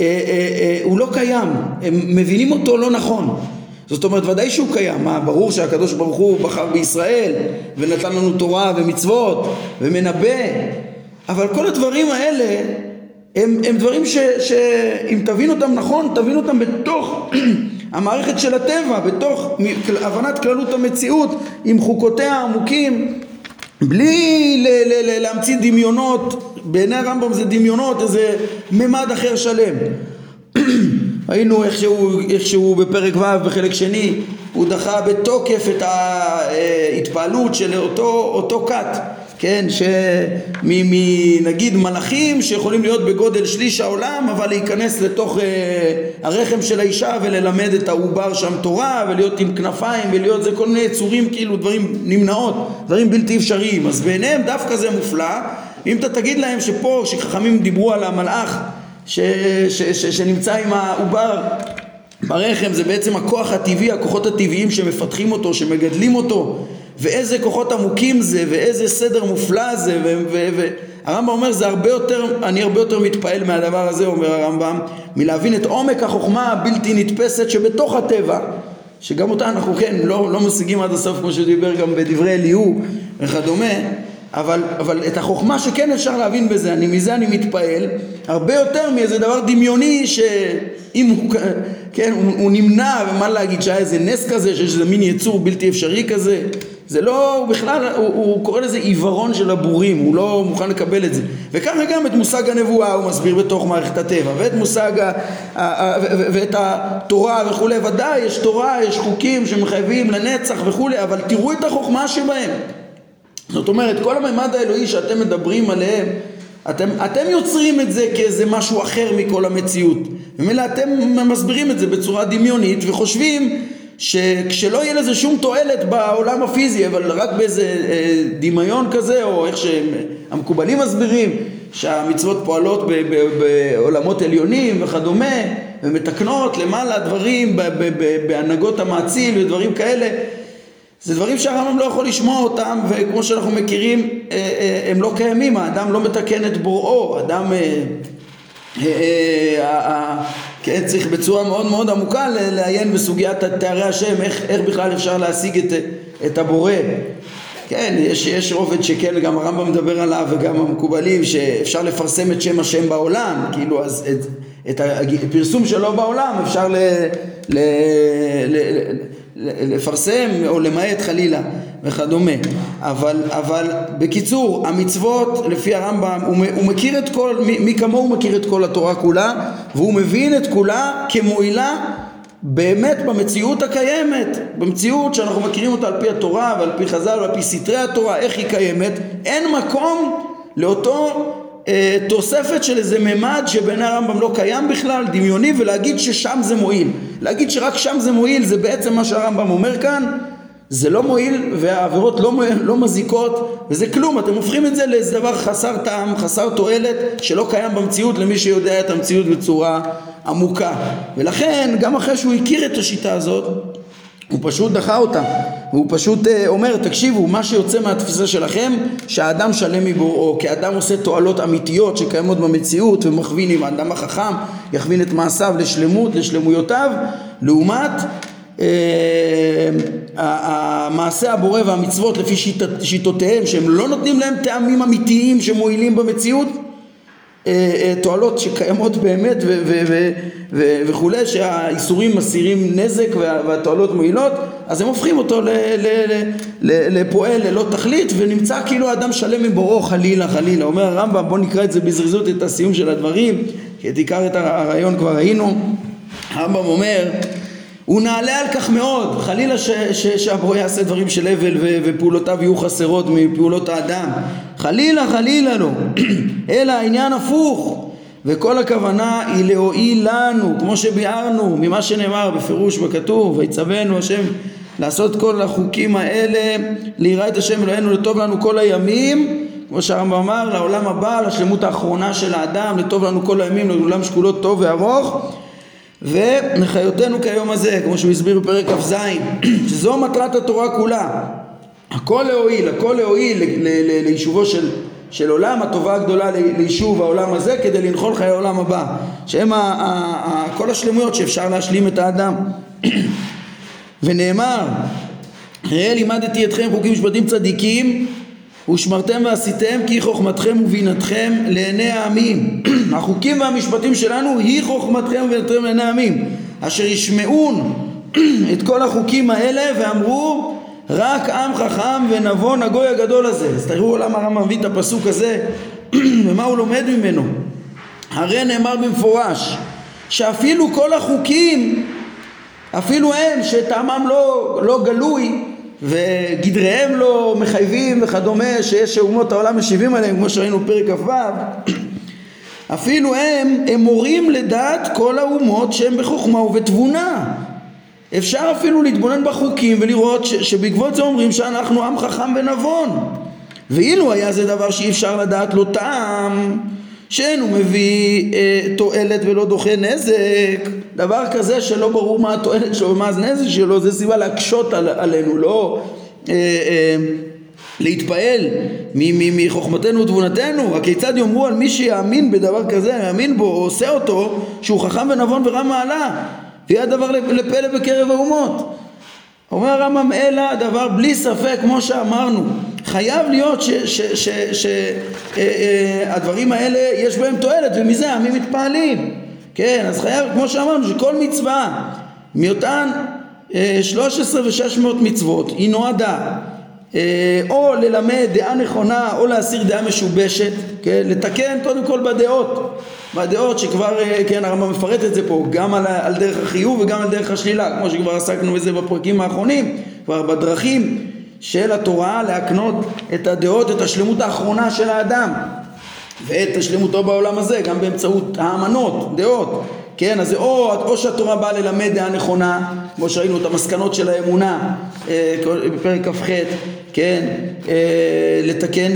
אה, הוא לא קיים, הם מבינים אותו לא נכון. זאת אומרת ודאי שהוא קיים, מה ברור שהקדוש ברוך הוא בחר בישראל ונתן לנו תורה ומצוות ומנבא אבל כל הדברים האלה הם, הם דברים שאם תבין אותם נכון תבין אותם בתוך המערכת של הטבע בתוך הבנת כללות המציאות עם חוקותיה העמוקים בלי ל- ל- ל- להמציא דמיונות, בעיני הרמב"ם זה דמיונות, איזה ממד אחר שלם. ראינו איך שהוא, איך שהוא בפרק ו' בחלק שני, הוא דחה בתוקף את ההתפעלות של אותו, אותו כת כן, שנגיד מלאכים שיכולים להיות בגודל שליש העולם אבל להיכנס לתוך אה, הרחם של האישה וללמד את העובר שם תורה ולהיות עם כנפיים ולהיות זה כל מיני יצורים כאילו דברים נמנעות, דברים בלתי אפשריים. אז בעיניהם דווקא זה מופלא. אם אתה תגיד להם שפה שחכמים דיברו על המלאך ש, ש, ש, שנמצא עם העובר ברחם זה בעצם הכוח הטבעי, הכוחות הטבעיים שמפתחים אותו, שמגדלים אותו ואיזה כוחות עמוקים זה, ואיזה סדר מופלא זה, והרמב"ם אומר זה הרבה יותר, אני הרבה יותר מתפעל מהדבר הזה, אומר הרמב"ם, מלהבין את עומק החוכמה הבלתי נתפסת שבתוך הטבע, שגם אותה אנחנו כן לא, לא משיגים עד הסוף כמו שדיבר גם בדברי אליהו וכדומה, אבל, אבל את החוכמה שכן אפשר להבין בזה, אני, מזה אני מתפעל, הרבה יותר מאיזה דבר דמיוני שאם הוא, כן, הוא, הוא נמנע, ומה להגיד שהיה איזה נס כזה, שיש איזה מין יצור בלתי אפשרי כזה, זה לא, הוא בכלל, הוא, הוא קורא לזה עיוורון של הבורים, הוא לא מוכן לקבל את זה. וככה גם את מושג הנבואה הוא מסביר בתוך מערכת הטבע, ואת מושג, ה, ה, ה, ואת התורה וכולי, ודאי יש תורה, יש חוקים שמחייבים לנצח וכולי, אבל תראו את החוכמה שבהם. זאת אומרת, כל הממד האלוהי שאתם מדברים עליהם, אתם, אתם יוצרים את זה כאיזה משהו אחר מכל המציאות. ומילא אתם מסבירים את זה בצורה דמיונית וחושבים שכשלא יהיה לזה שום תועלת בעולם הפיזי, אבל רק באיזה אה, דמיון כזה, או איך שהמקובלים מסבירים, שהמצוות פועלות בעולמות עליונים וכדומה, ומתקנות למעלה דברים בהנהגות המאציל ודברים כאלה, זה דברים שהרמב"ם לא יכול לשמוע אותם, וכמו שאנחנו מכירים, אה, אה, הם לא קיימים, האדם לא מתקן את בוראו, אדם... כן, צריך בצורה מאוד מאוד עמוקה לעיין בסוגיית תארי השם, איך, איך בכלל אפשר להשיג את, את הבורא. כן, יש, יש רובד שכן, גם הרמב"ם מדבר עליו וגם המקובלים, שאפשר לפרסם את שם השם בעולם, כאילו אז את, את הפרסום שלו בעולם אפשר ל, ל, ל, ל, לפרסם או למעט חלילה וכדומה. אבל, אבל בקיצור, המצוות לפי הרמב"ם, הוא, הוא מכיר את כל, מי, מי כמוהו מכיר את כל התורה כולה, והוא מבין את כולה כמועילה באמת במציאות הקיימת, במציאות שאנחנו מכירים אותה על פי התורה ועל פי חז"ל ועל פי סתרי התורה, איך היא קיימת, אין מקום לאותו תוספת של איזה ממד שבעיני הרמב"ם לא קיים בכלל, דמיוני, ולהגיד ששם זה מועיל. להגיד שרק שם זה מועיל זה בעצם מה שהרמב"ם אומר כאן, זה לא מועיל והעבירות לא, לא מזיקות וזה כלום, אתם הופכים את זה לאיזה דבר חסר טעם, חסר תועלת שלא קיים במציאות למי שיודע את המציאות בצורה עמוקה ולכן גם אחרי שהוא הכיר את השיטה הזאת הוא פשוט דחה אותה. והוא פשוט uh, אומר תקשיבו מה שיוצא מהתפיסה שלכם שהאדם שלם מבוראו כי האדם עושה תועלות אמיתיות שקיימות במציאות ומכווין עם האדם החכם יכווין את מעשיו לשלמות לשלמויותיו לעומת uh, המעשה הבורא והמצוות לפי שיטת, שיטותיהם שהם לא נותנים להם טעמים אמיתיים שמועילים במציאות אה, אה, תועלות שקיימות באמת וכולי שהאיסורים מסירים נזק והתועלות מועילות אז הם הופכים אותו לפועל ללא תכלית ונמצא כאילו אדם שלם מבוראו חלילה חלילה. אומר הרמב"ם בוא נקרא את זה בזריזות את הסיום של הדברים כי את עיקר את הרעיון כבר ראינו. הרמב"ם אומר הוא נעלה על כך מאוד, חלילה שהבורא יעשה דברים של הבל ופעולותיו יהיו חסרות מפעולות האדם, חלילה חלילה לא, אלא העניין הפוך, וכל הכוונה היא להועיל לנו, כמו שביארנו ממה שנאמר בפירוש בכתוב, ויצווינו השם לעשות כל החוקים האלה, ליראה את השם אלוהינו לטוב לנו כל הימים, כמו שהרמב"ם אמר, לעולם הבא, לשלמות האחרונה של האדם, לטוב לנו כל הימים, לעולם שקולות טוב וארוך ונחיותנו כיום הזה, כמו שהוא הסביר בפרק כ"ז, שזו מטרת התורה כולה. הכל להועיל, הכל להועיל ליישובו של, של עולם, הטובה הגדולה ליישוב העולם הזה כדי לנחול חיי העולם הבא, שהם ה, ה, ה, כל השלמויות שאפשר להשלים את האדם. ונאמר, ראה לימדתי אתכם חוקים משפטים צדיקים ושמרתם ועשיתם כי חוכמתכם ובינתכם לעיני העמים. החוקים והמשפטים שלנו היא חוכמתכם ובינתכם לעיני העמים אשר ישמעון את כל החוקים האלה ואמרו רק עם חכם ונבון הגוי הגדול הזה. אז תראו למה הרמב"ם מביא את הפסוק הזה ומה הוא לומד ממנו. הרי נאמר במפורש שאפילו כל החוקים אפילו הם שטעמם לא, לא גלוי וגדריהם לא מחייבים וכדומה שיש אומות העולם משיבים עליהם כמו שראינו פרק כ"ו. אפילו הם, הם מורים לדעת כל האומות שהם בחוכמה ובתבונה. אפשר אפילו להתבונן בחוקים ולראות ש, שבעקבות זה אומרים שאנחנו עם חכם ונבון. ואילו היה זה דבר שאי אפשר לדעת לו טעם שאין הוא מביא אה, תועלת ולא דוחה נזק. דבר כזה שלא ברור מה התועלת שלו ומה הנזק שלו זה סיבה להקשות על, עלינו לא אה, אה, להתפעל מחוכמתנו ותבונתנו. הכיצד יאמרו על מי שיאמין בדבר כזה יאמין בו או עושה אותו שהוא חכם ונבון ורם מעלה ויהיה הדבר לפלא בקרב האומות? אומר הרמב"ם אלא הדבר בלי ספק כמו שאמרנו חייב להיות שהדברים אה, אה, האלה יש בהם תועלת ומזה העמים מתפעלים כן אז חייב כמו שאמרנו שכל מצווה מאותן אה, 13 ו-600 מצוות היא נועדה אה, או ללמד דעה נכונה או להסיר דעה משובשת, כן? לתקן קודם כל בדעות, בדעות שכבר, כן, הרמב"ם מפרט את זה פה, גם על, על דרך החיוב וגם על דרך השלילה, כמו שכבר עסקנו בזה בפרקים האחרונים, כבר בדרכים של התורה להקנות את הדעות, את השלמות האחרונה של האדם. ואת השלמותו בעולם הזה, גם באמצעות האמנות, דעות. כן, אז זה או, או שהתורה באה ללמד דעה נכונה, כמו שראינו את המסקנות של האמונה אה, בפרק כ"ח, כן, אה, לתקן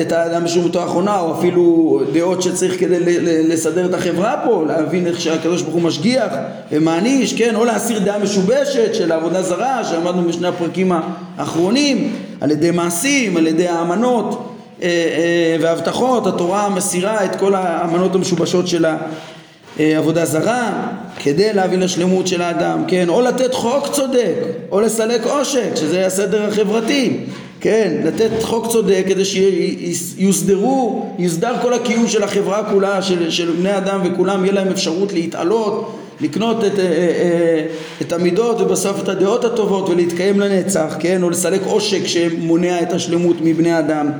את, האדם בשומתו האחרונה, או אפילו דעות שצריך כדי לסדר את החברה פה, להבין איך שהקדוש ברוך הוא משגיח ומעניש, כן, או להסיר דעה משובשת של עבודה זרה, שעמדנו בשני הפרקים האחרונים, על ידי מעשים, על ידי האמנות אה, והבטחות, התורה מסירה את כל האמנות המשובשות שלה. אה, עבודה זרה, כדי להביא לשלמות של האדם, כן, או לתת חוק צודק, או לסלק עושק, שזה הסדר החברתי, כן, לתת חוק צודק כדי שיוסדרו, יוסדר כל הקיום של החברה כולה, של, של בני אדם וכולם, יהיה להם אפשרות להתעלות, לקנות את, אה, אה, את המידות ובסוף את הדעות הטובות ולהתקיים לנצח, כן, או לסלק עושק שמונע את השלמות מבני אדם.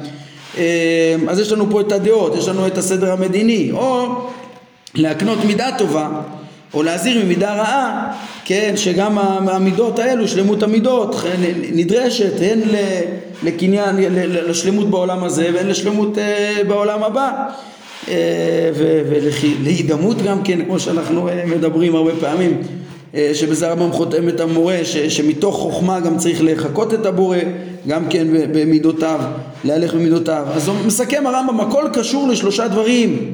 אז יש לנו פה את הדעות, יש לנו את הסדר המדיני, או להקנות מידה טובה או להזהיר ממידה רעה, כן, שגם המידות האלו, שלמות המידות, נדרשת הן לקניין, לשלמות בעולם הזה והן לשלמות אה, בעולם הבא אה, ולהידמות גם כן, כמו שאנחנו אה, מדברים הרבה פעמים, שבזה הרמב"ם חותם את המורה, ש, שמתוך חוכמה גם צריך לחקות את הבורא, גם כן במידותיו, להלך במידותיו. אז מסכם הרמב"ם, הכל קשור לשלושה דברים,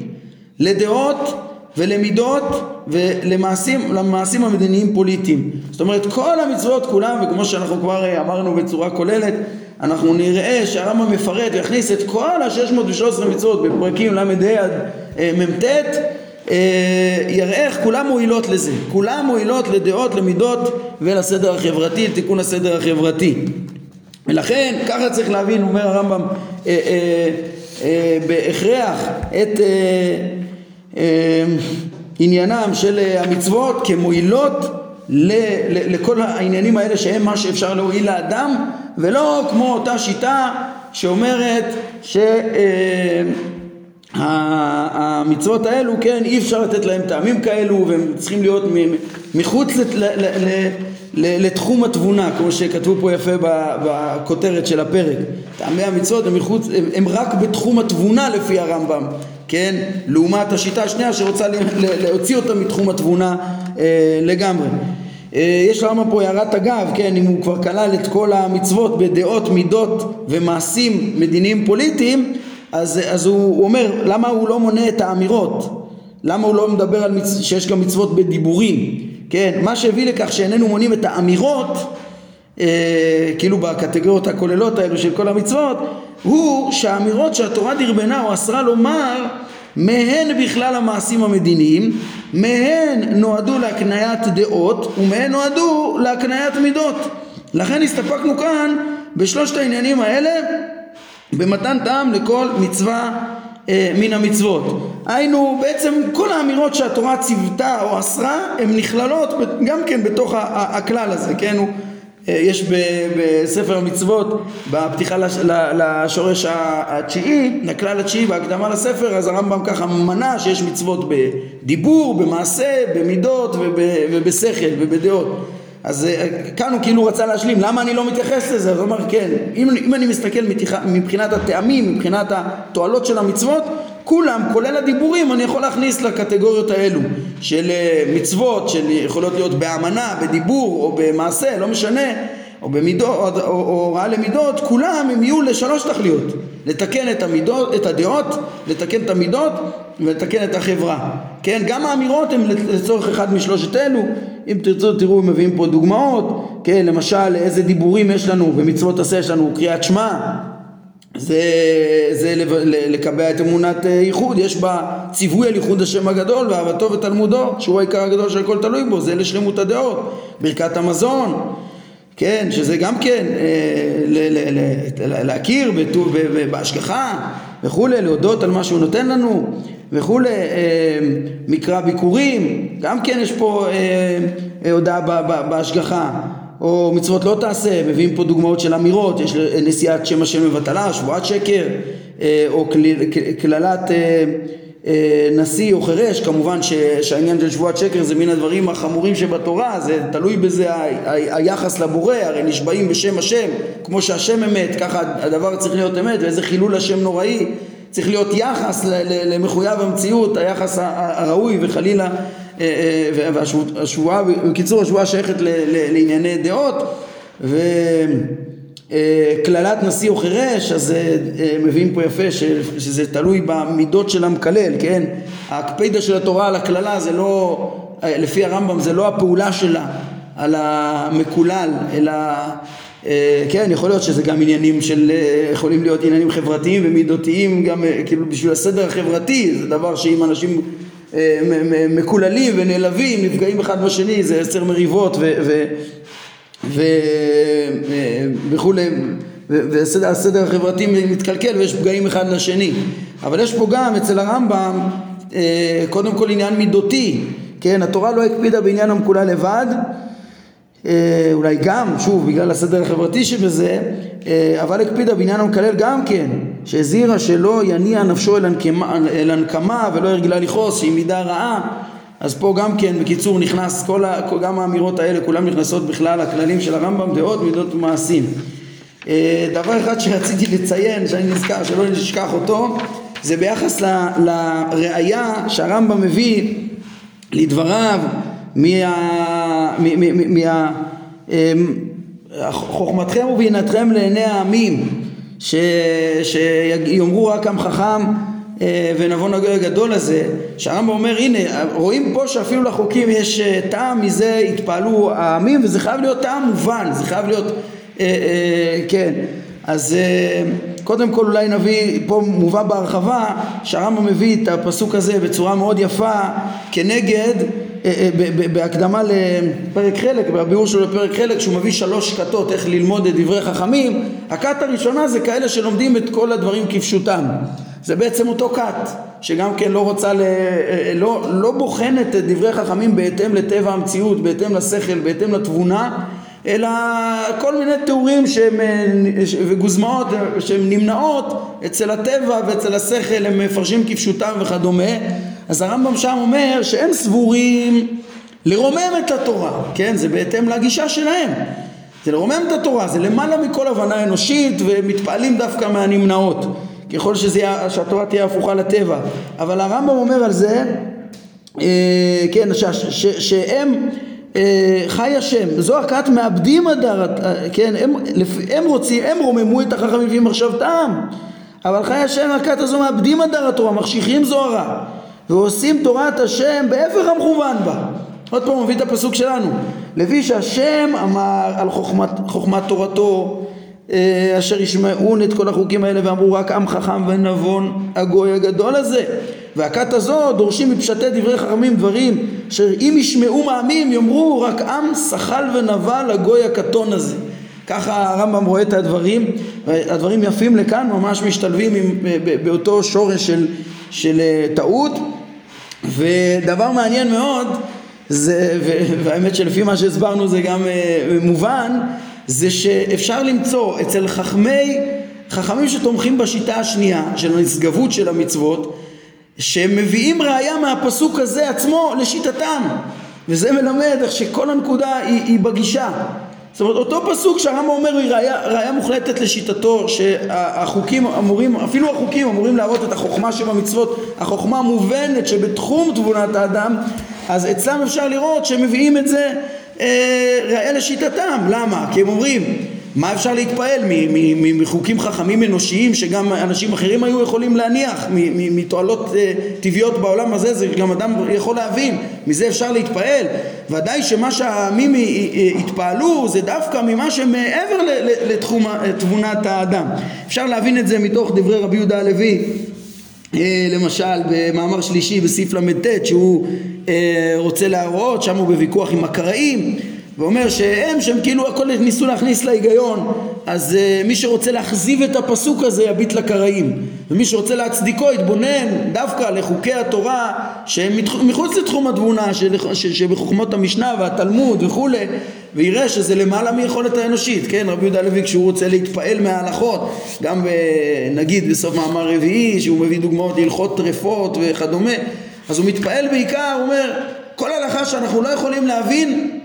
לדעות ולמידות ולמעשים למעשים המדיניים פוליטיים. זאת אומרת כל המצוות כולם וכמו שאנחנו כבר אמרנו בצורה כוללת אנחנו נראה שהרמב"ם מפרט ויכניס את כל ה-613 מצוות בפרקים ל"ה עד אה, מ"ט אה, יראה איך כולם מועילות לזה, כולם מועילות לדעות, למידות ולסדר החברתי, לתיקון הסדר החברתי. ולכן ככה צריך להבין, אומר הרמב"ם, אה, בהכרח את אמ, עניינם של אה, המצוות כמועילות לכל העניינים האלה שהם מה שאפשר להועיל לאדם ולא כמו אותה שיטה שאומרת שהמצוות אה, האלו כן אי אפשר לתת להם טעמים כאלו והם צריכים להיות מחוץ לתחום התבונה כמו שכתבו פה יפה בכותרת של הפרק. טעמי המצוות הם, מחוץ, הם, הם רק בתחום התבונה לפי הרמב"ם כן? לעומת השיטה השנייה שרוצה להוציא אותה מתחום התבונה אה, לגמרי. אה, יש לרמב"ם פה הערת אגב, כן, אם הוא כבר כלל את כל המצוות בדעות, מידות ומעשים מדיניים פוליטיים, אז, אז הוא, הוא אומר למה הוא לא מונה את האמירות? למה הוא לא מדבר על מצ... שיש גם מצוות בדיבורים? כן, מה שהביא לכך שאיננו מונים את האמירות אה, כאילו בקטגוריות הכוללות האלו של כל המצוות הוא שהאמירות שהתורה דרבנה או אסרה לומר מהן בכלל המעשים המדיניים, מהן נועדו להקניית דעות ומהן נועדו להקניית מידות. לכן הסתפקנו כאן בשלושת העניינים האלה במתן טעם לכל מצווה אה, מן המצוות. היינו בעצם כל האמירות שהתורה ציוותה או אסרה הן נכללות גם כן בתוך הכלל הזה, כן? הוא יש בספר המצוות בפתיחה לשורש התשיעי, לכלל התשיעי בהקדמה לספר אז הרמב"ם ככה מנה שיש מצוות בדיבור, במעשה, במידות ובשכל ובדעות. אז אה, כאן הוא כאילו רצה להשלים למה אני לא מתייחס לזה? אז הוא אמר כן אם, אם אני מסתכל מבחינת הטעמים מבחינת התועלות של המצוות כולם, כולל הדיבורים, אני יכול להכניס לקטגוריות האלו של אה, מצוות, של יכולות להיות באמנה, בדיבור או במעשה, לא משנה, או במידות, או הוראה למידות, כולם הם יהיו לשלוש תכליות, לתקן את המידות, את הדעות, לתקן את המידות ולתקן את החברה. כן, גם האמירות הן לצורך אחד משלושת אלו, אם תרצו תראו מביאים פה דוגמאות, כן, למשל איזה דיבורים יש לנו, במצוות עשה יש לנו קריאת שמע, זה, זה לקבע את אמונת אה, ייחוד, יש בה ציווי על ייחוד השם הגדול ואהבתו ותלמודו, שהוא העיקר הגדול של הכל תלוי בו, זה לשלמות הדעות, ברכת המזון, כן, שזה גם כן אה, ל, ל, ל, להכיר בטוב, בהשגחה וכולי, להודות על מה שהוא נותן לנו וכולי, אה, מקרא ביקורים, גם כן יש פה הודעה בהשגחה או מצוות לא תעשה, מביאים פה דוגמאות של אמירות, יש נשיאת שם השם מבטלה, שבועת שקר, אה, או קללת אה, אה, נשיא או חירש, כמובן שהעניין של שבועת שקר זה מן הדברים החמורים שבתורה, זה תלוי בזה היחס לבורא, הרי נשבעים בשם השם, כמו שהשם אמת, ככה הדבר צריך להיות אמת, ואיזה חילול השם נוראי, צריך להיות יחס למחויב המציאות, היחס הראוי וחלילה והשבועה, בקיצור השבועה שייכת לענייני דעות וקללת אה, נשיא או חירש אז מביאים פה יפה שזה תלוי במידות של המקלל, כן? ההקפדה של התורה על הקללה זה לא, לפי הרמב"ם זה לא הפעולה שלה על המקולל אלא כן, יכול להיות שזה גם עניינים של, יכולים להיות עניינים חברתיים ומידותיים גם כאילו בשביל הסדר החברתי, זה דבר שאם אנשים מקוללים ונעלבים, נפגעים אחד בשני, זה עשר מריבות וכולי, והסדר החברתי מתקלקל ויש פגעים אחד לשני. אבל יש פה גם אצל הרמב"ם קודם כל עניין מידותי, כן, התורה לא הקפידה בעניין המקולל לבד אה, אולי גם, שוב, בגלל הסדר החברתי שבזה, אה, אבל הקפידה בעניין המקלל גם כן, שהזהירה שלא יניע נפשו אל הנקמה, ולא ירגילה לכעוס, שהיא מידה רעה, אז פה גם כן, בקיצור, נכנס כל ה, גם האמירות האלה, כולן נכנסות בכלל הכללים של הרמב"ם, דעות, מידות ומעשים. אה, דבר אחד שרציתי לציין, שאני נזכר, שלא נשכח אותו, זה ביחס לראייה שהרמב"ם מביא לדבריו מה... מה... אמ, חוכמתכם ובינתכם לעיני העמים ש... שיאמרו רק עם חכם אה, ונבון הגדול הזה שהרמב"ם אומר הנה רואים פה שאפילו לחוקים יש אה, טעם מזה התפעלו העמים וזה חייב להיות טעם מובן זה חייב להיות אה, כן. אז קודם כל אולי נביא, פה מובא בהרחבה שהרמב"ם מביא את הפסוק הזה בצורה מאוד יפה כנגד אה, אה, בהקדמה לפרק חלק, בביאור שלו לפרק חלק, שהוא מביא שלוש כתות איך ללמוד את דברי חכמים, הכת הראשונה זה כאלה שלומדים את כל הדברים כפשוטם. זה בעצם אותו כת, שגם כן לא רוצה, ל... אה, לא, לא בוחנת את דברי חכמים בהתאם לטבע המציאות, בהתאם לשכל, בהתאם לתבונה, אלא כל מיני תיאורים שהם, וגוזמאות שהן נמנעות אצל הטבע ואצל השכל, הם מפרשים כפשוטם וכדומה. אז הרמב"ם שם אומר שהם סבורים לרומם את התורה, כן? זה בהתאם לגישה שלהם. זה לרומם את התורה, זה למעלה מכל הבנה אנושית ומתפעלים דווקא מהנמנעות. ככל שזה, שהתורה תהיה הפוכה לטבע. אבל הרמב"ם אומר על זה אה, כן, ש, ש, שהם אה, חי השם, זו הכת מאבדים הדר, אה, כן, הם, הם רוצים, הם רוממו את החכמים לפי מחשבתם. אבל חי השם הכת הזו מאבדים הדר התורה, מחשיכים זוהרה ועושים תורת השם בהפך המכוון בה. עוד פעם מביא את הפסוק שלנו. לפי שהשם אמר על חוכמת, חוכמת תורתו אה, אשר ישמעון את כל החוקים האלה ואמרו רק עם חכם ונבון הגוי הגדול הזה והכת הזו דורשים מפשטי דברי חכמים דברים אשר אם ישמעו מעמים יאמרו רק עם שחל ונבל הגוי הקטון הזה ככה הרמב"ם רואה את הדברים הדברים יפים לכאן ממש משתלבים עם, באותו שורש של, של אה, טעות ודבר מעניין מאוד זה, והאמת שלפי מה שהסברנו זה גם uh, מובן זה שאפשר למצוא אצל חכמי חכמים שתומכים בשיטה השנייה של הנשגבות של המצוות שהם מביאים ראייה מהפסוק הזה עצמו לשיטתם. וזה מלמד איך שכל הנקודה היא, היא בגישה זאת אומרת אותו פסוק שהרמב"ם אומר היא ראייה, ראייה מוחלטת לשיטתו שהחוקים אמורים, אפילו החוקים אמורים להראות את החוכמה שבמצוות, החוכמה המובנת שבתחום תבונת האדם אז אצלם אפשר לראות שהם מביאים את זה אה, ראייה לשיטתם, למה? כי הם אומרים מה אפשר להתפעל מחוקים חכמים אנושיים שגם אנשים אחרים היו יכולים להניח מתועלות אה, טבעיות בעולם הזה זה גם אדם יכול להבין. מזה אפשר להתפעל. ודאי שמה שהעמים התפעלו זה דווקא ממה שמעבר לתחום תבונת האדם. אפשר להבין את זה מתוך דברי רבי יהודה הלוי אה, למשל במאמר שלישי בסעיף ל"ט שהוא אה, רוצה להראות שם הוא בוויכוח עם הקראים ואומר שהם שהם כאילו הכל ניסו להכניס להיגיון אז uh, מי שרוצה להכזיב את הפסוק הזה יביט לקראים ומי שרוצה להצדיקו יתבונן דווקא לחוקי התורה שהם מחוץ לתחום התבונה שבחוכמות המשנה והתלמוד וכולי ויראה שזה למעלה מיכולת האנושית כן? רבי יהודה לוי כשהוא רוצה להתפעל מההלכות גם ב, נגיד בסוף מאמר רביעי שהוא מביא דוגמאות להלכות טרפות וכדומה אז הוא מתפעל בעיקר הוא אומר כל הלכה שאנחנו לא יכולים להבין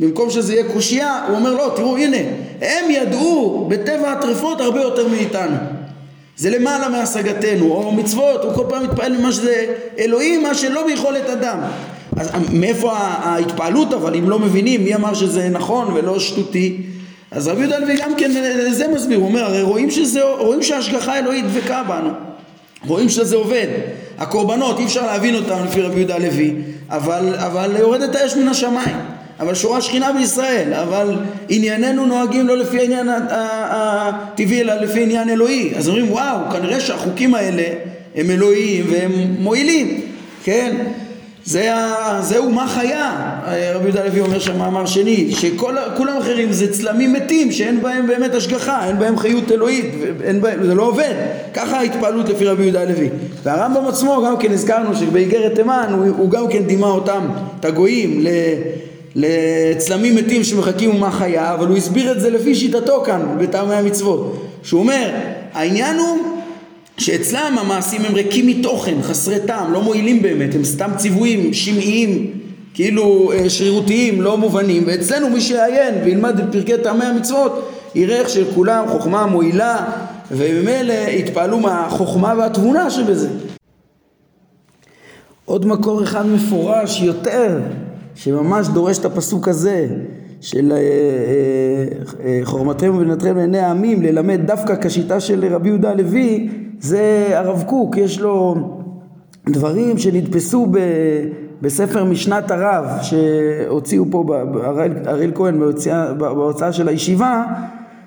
במקום שזה יהיה קושייה, הוא אומר לא, תראו הנה, הם ידעו בטבע הטרפות הרבה יותר מאיתנו. זה למעלה מהשגתנו, או מצוות, הוא כל פעם מתפעל ממה שזה אלוהים, מה שלא ביכולת אדם. אז מאיפה ההתפעלות אבל אם לא מבינים מי אמר שזה נכון ולא שטותי אז רבי יהודה הלוי גם כן זה מסביר, הוא אומר הרי רואים, שזה, רואים שההשגחה האלוהית דבקה בנו רואים שזה עובד הקורבנות אי אפשר להבין אותם לפי רבי יהודה הלוי אבל, אבל יורדת האש מן השמיים אבל שורה שכינה בישראל, אבל ענייננו נוהגים לא לפי העניין הטבעי אלא לפי עניין אלוהי. אז אומרים וואו, כנראה שהחוקים האלה הם אלוהיים והם מועילים, כן? זה, זה אומה חיה, רבי יהודה הלוי אומר שם מאמר שני, שכולם אחרים זה צלמים מתים שאין בהם באמת השגחה, אין בהם חיות אלוהית, בהם, זה לא עובד, ככה ההתפעלות לפי רבי יהודה הלוי. והרמב"ם עצמו גם כן הזכרנו שבאיגרת תימן הוא, הוא גם כן דימה אותם, את הגויים, לצלמים מתים שמחכים אומה חיה, אבל הוא הסביר את זה לפי שיטתו כאן, בטעמי המצוות. שהוא אומר, העניין הוא שאצלם המעשים הם ריקים מתוכן, חסרי טעם, לא מועילים באמת, הם סתם ציוויים, שמעיים, כאילו אה, שרירותיים, לא מובנים, ואצלנו מי שיעיין וילמד את פרקי טעמי המצוות, יראה איך שלכולם חוכמה מועילה, וממילא יתפעלו מהחוכמה והתבונה שבזה. עוד מקור אחד מפורש יותר, שממש דורש את הפסוק הזה, של אה, אה, אה, חורמתכם ובנתכם לעיני העמים, ללמד דווקא כשיטה של רבי יהודה הלוי, זה הרב קוק, יש לו דברים שנדפסו ב, בספר משנת הרב שהוציאו פה, אריאל כהן בהוצאה, בהוצאה של הישיבה,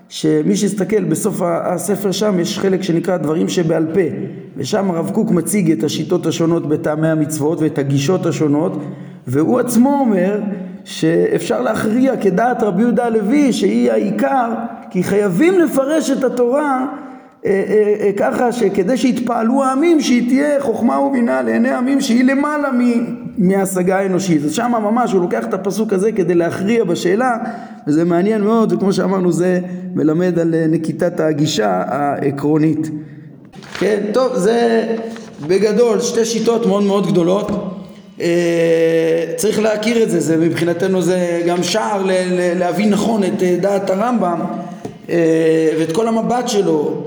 שמי שיסתכל בסוף הספר שם יש חלק שנקרא דברים שבעל פה ושם הרב קוק מציג את השיטות השונות בטעמי המצוות ואת הגישות השונות והוא עצמו אומר שאפשר להכריע כדעת רבי יהודה הלוי שהיא העיקר כי חייבים לפרש את התורה אה, אה, אה, ככה שכדי שיתפעלו העמים שהיא תהיה חוכמה ובינה לעיני העמים שהיא למעלה מהשגה האנושית. אז שמה ממש הוא לוקח את הפסוק הזה כדי להכריע בשאלה וזה מעניין מאוד וכמו שאמרנו זה מלמד על נקיטת הגישה העקרונית. כן טוב זה בגדול שתי שיטות מאוד מאוד גדולות צריך להכיר את זה, זה מבחינתנו זה גם שער להבין נכון את דעת הרמב"ם אה, ואת כל המבט שלו,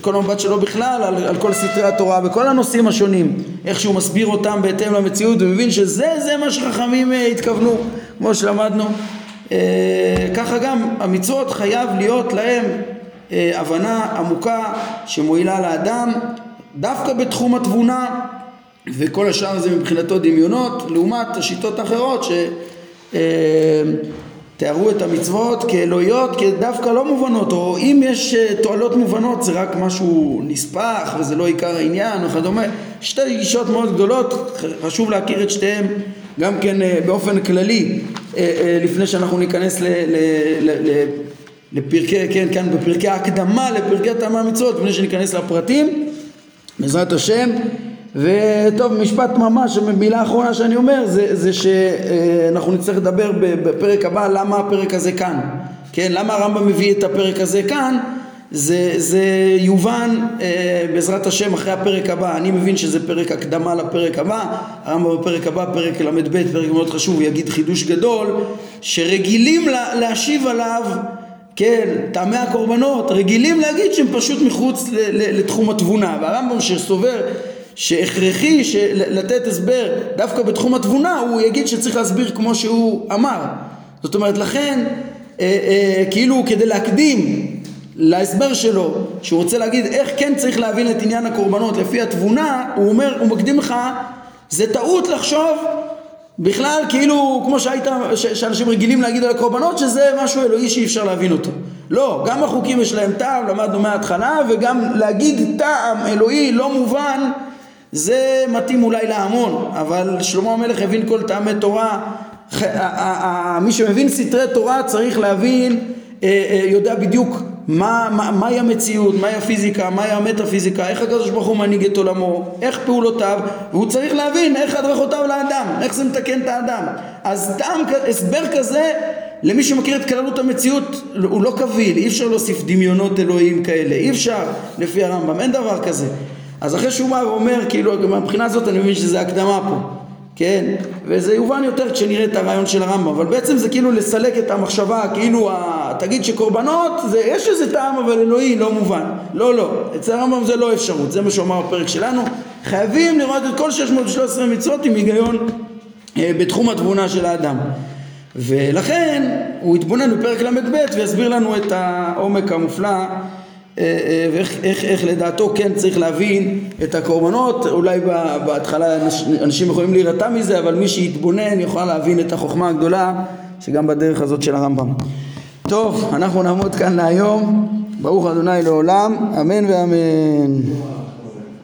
כל המבט שלו בכלל על, על כל סתרי התורה וכל הנושאים השונים, איך שהוא מסביר אותם בהתאם למציאות ומבין שזה זה מה שחכמים אה, התכוונו, כמו שלמדנו. אה, ככה גם המצוות חייב להיות להם הבנה עמוקה שמועילה לאדם דווקא בתחום התבונה וכל השאר זה מבחינתו דמיונות לעומת השיטות האחרות ש... תיארו את המצוות כאלוהיות כדווקא לא מובנות, או אם יש אה, תועלות מובנות זה רק משהו נספח וזה לא עיקר העניין וכדומה. שתי גישות מאוד גדולות, חשוב להכיר את שתיהן גם כן אה, באופן כללי, אה, לפני שאנחנו ניכנס ל, ל, ל, ל, לפרקי, כן, כאן בפרקי ההקדמה לפרקי טעמי המצוות, לפני שניכנס לפרטים, בעזרת השם. וטוב, משפט ממש, מילה אחרונה שאני אומר, זה, זה שאנחנו נצטרך לדבר בפרק הבא למה הפרק הזה כאן. כן, למה הרמב"ם מביא את הפרק הזה כאן? זה, זה יובן אה, בעזרת השם אחרי הפרק הבא, אני מבין שזה פרק הקדמה לפרק הבא, הרמב"ם בפרק הבא, פרק ל"ב, פרק מאוד חשוב, הוא יגיד חידוש גדול, שרגילים לה, להשיב עליו, כן, טעמי הקורבנות, רגילים להגיד שהם פשוט מחוץ ל, ל, לתחום התבונה, והרמב"ם שסובר שהכרחי לתת הסבר דווקא בתחום התבונה, הוא יגיד שצריך להסביר כמו שהוא אמר. זאת אומרת, לכן, אה, אה, כאילו כדי להקדים להסבר שלו, שהוא רוצה להגיד איך כן צריך להבין את עניין הקורבנות לפי התבונה, הוא אומר, הוא מקדים לך, זה טעות לחשוב בכלל כאילו כמו שהיית, שאנשים רגילים להגיד על הקורבנות שזה משהו אלוהי שאי אפשר להבין אותו. לא, גם החוקים יש להם טעם, למדנו מההתחלה, וגם להגיד טעם אלוהי לא מובן זה מתאים אולי להמון, אבל שלמה המלך הבין כל טעמי תורה, מי שמבין סתרי תורה צריך להבין, אה, אה, יודע בדיוק מה, מה, מהי המציאות, מהי הפיזיקה, מהי המטאפיזיקה, איך הקדוש ברוך הוא מנהיג את עולמו, איך פעולותיו, והוא צריך להבין איך הדרכותיו לאדם, איך זה מתקן את האדם. אז טעם, הסבר כזה, למי שמכיר את כללות המציאות, הוא לא קביל, אי אפשר להוסיף דמיונות אלוהים כאלה, אי אפשר לפי הרמב"ם, אין דבר כזה. אז אחרי שהוא בא ואומר, כאילו, מהבחינה הזאת אני מבין שזה הקדמה פה, כן? וזה יובן יותר כשנראה את הרעיון של הרמב"ם, אבל בעצם זה כאילו לסלק את המחשבה, כאילו, ה... תגיד שקורבנות, זה, יש איזה טעם אבל אלוהי, לא מובן. לא, לא, אצל הרמב"ם זה לא אפשרות, זה מה שהוא אמר בפרק שלנו. חייבים לראות את כל 613 מצוות עם היגיון אה, בתחום התבונה של האדם. ולכן הוא יתבונן בפרק ל"ב ויסביר לנו את העומק המופלא ואיך איך, איך לדעתו כן צריך להבין את הקורבנות, אולי בהתחלה אנשים יכולים להירתע מזה, אבל מי שיתבונן יוכל להבין את החוכמה הגדולה שגם בדרך הזאת של הרמב"ם. טוב, אנחנו נעמוד כאן להיום, ברוך ה' לעולם, אמן ואמן.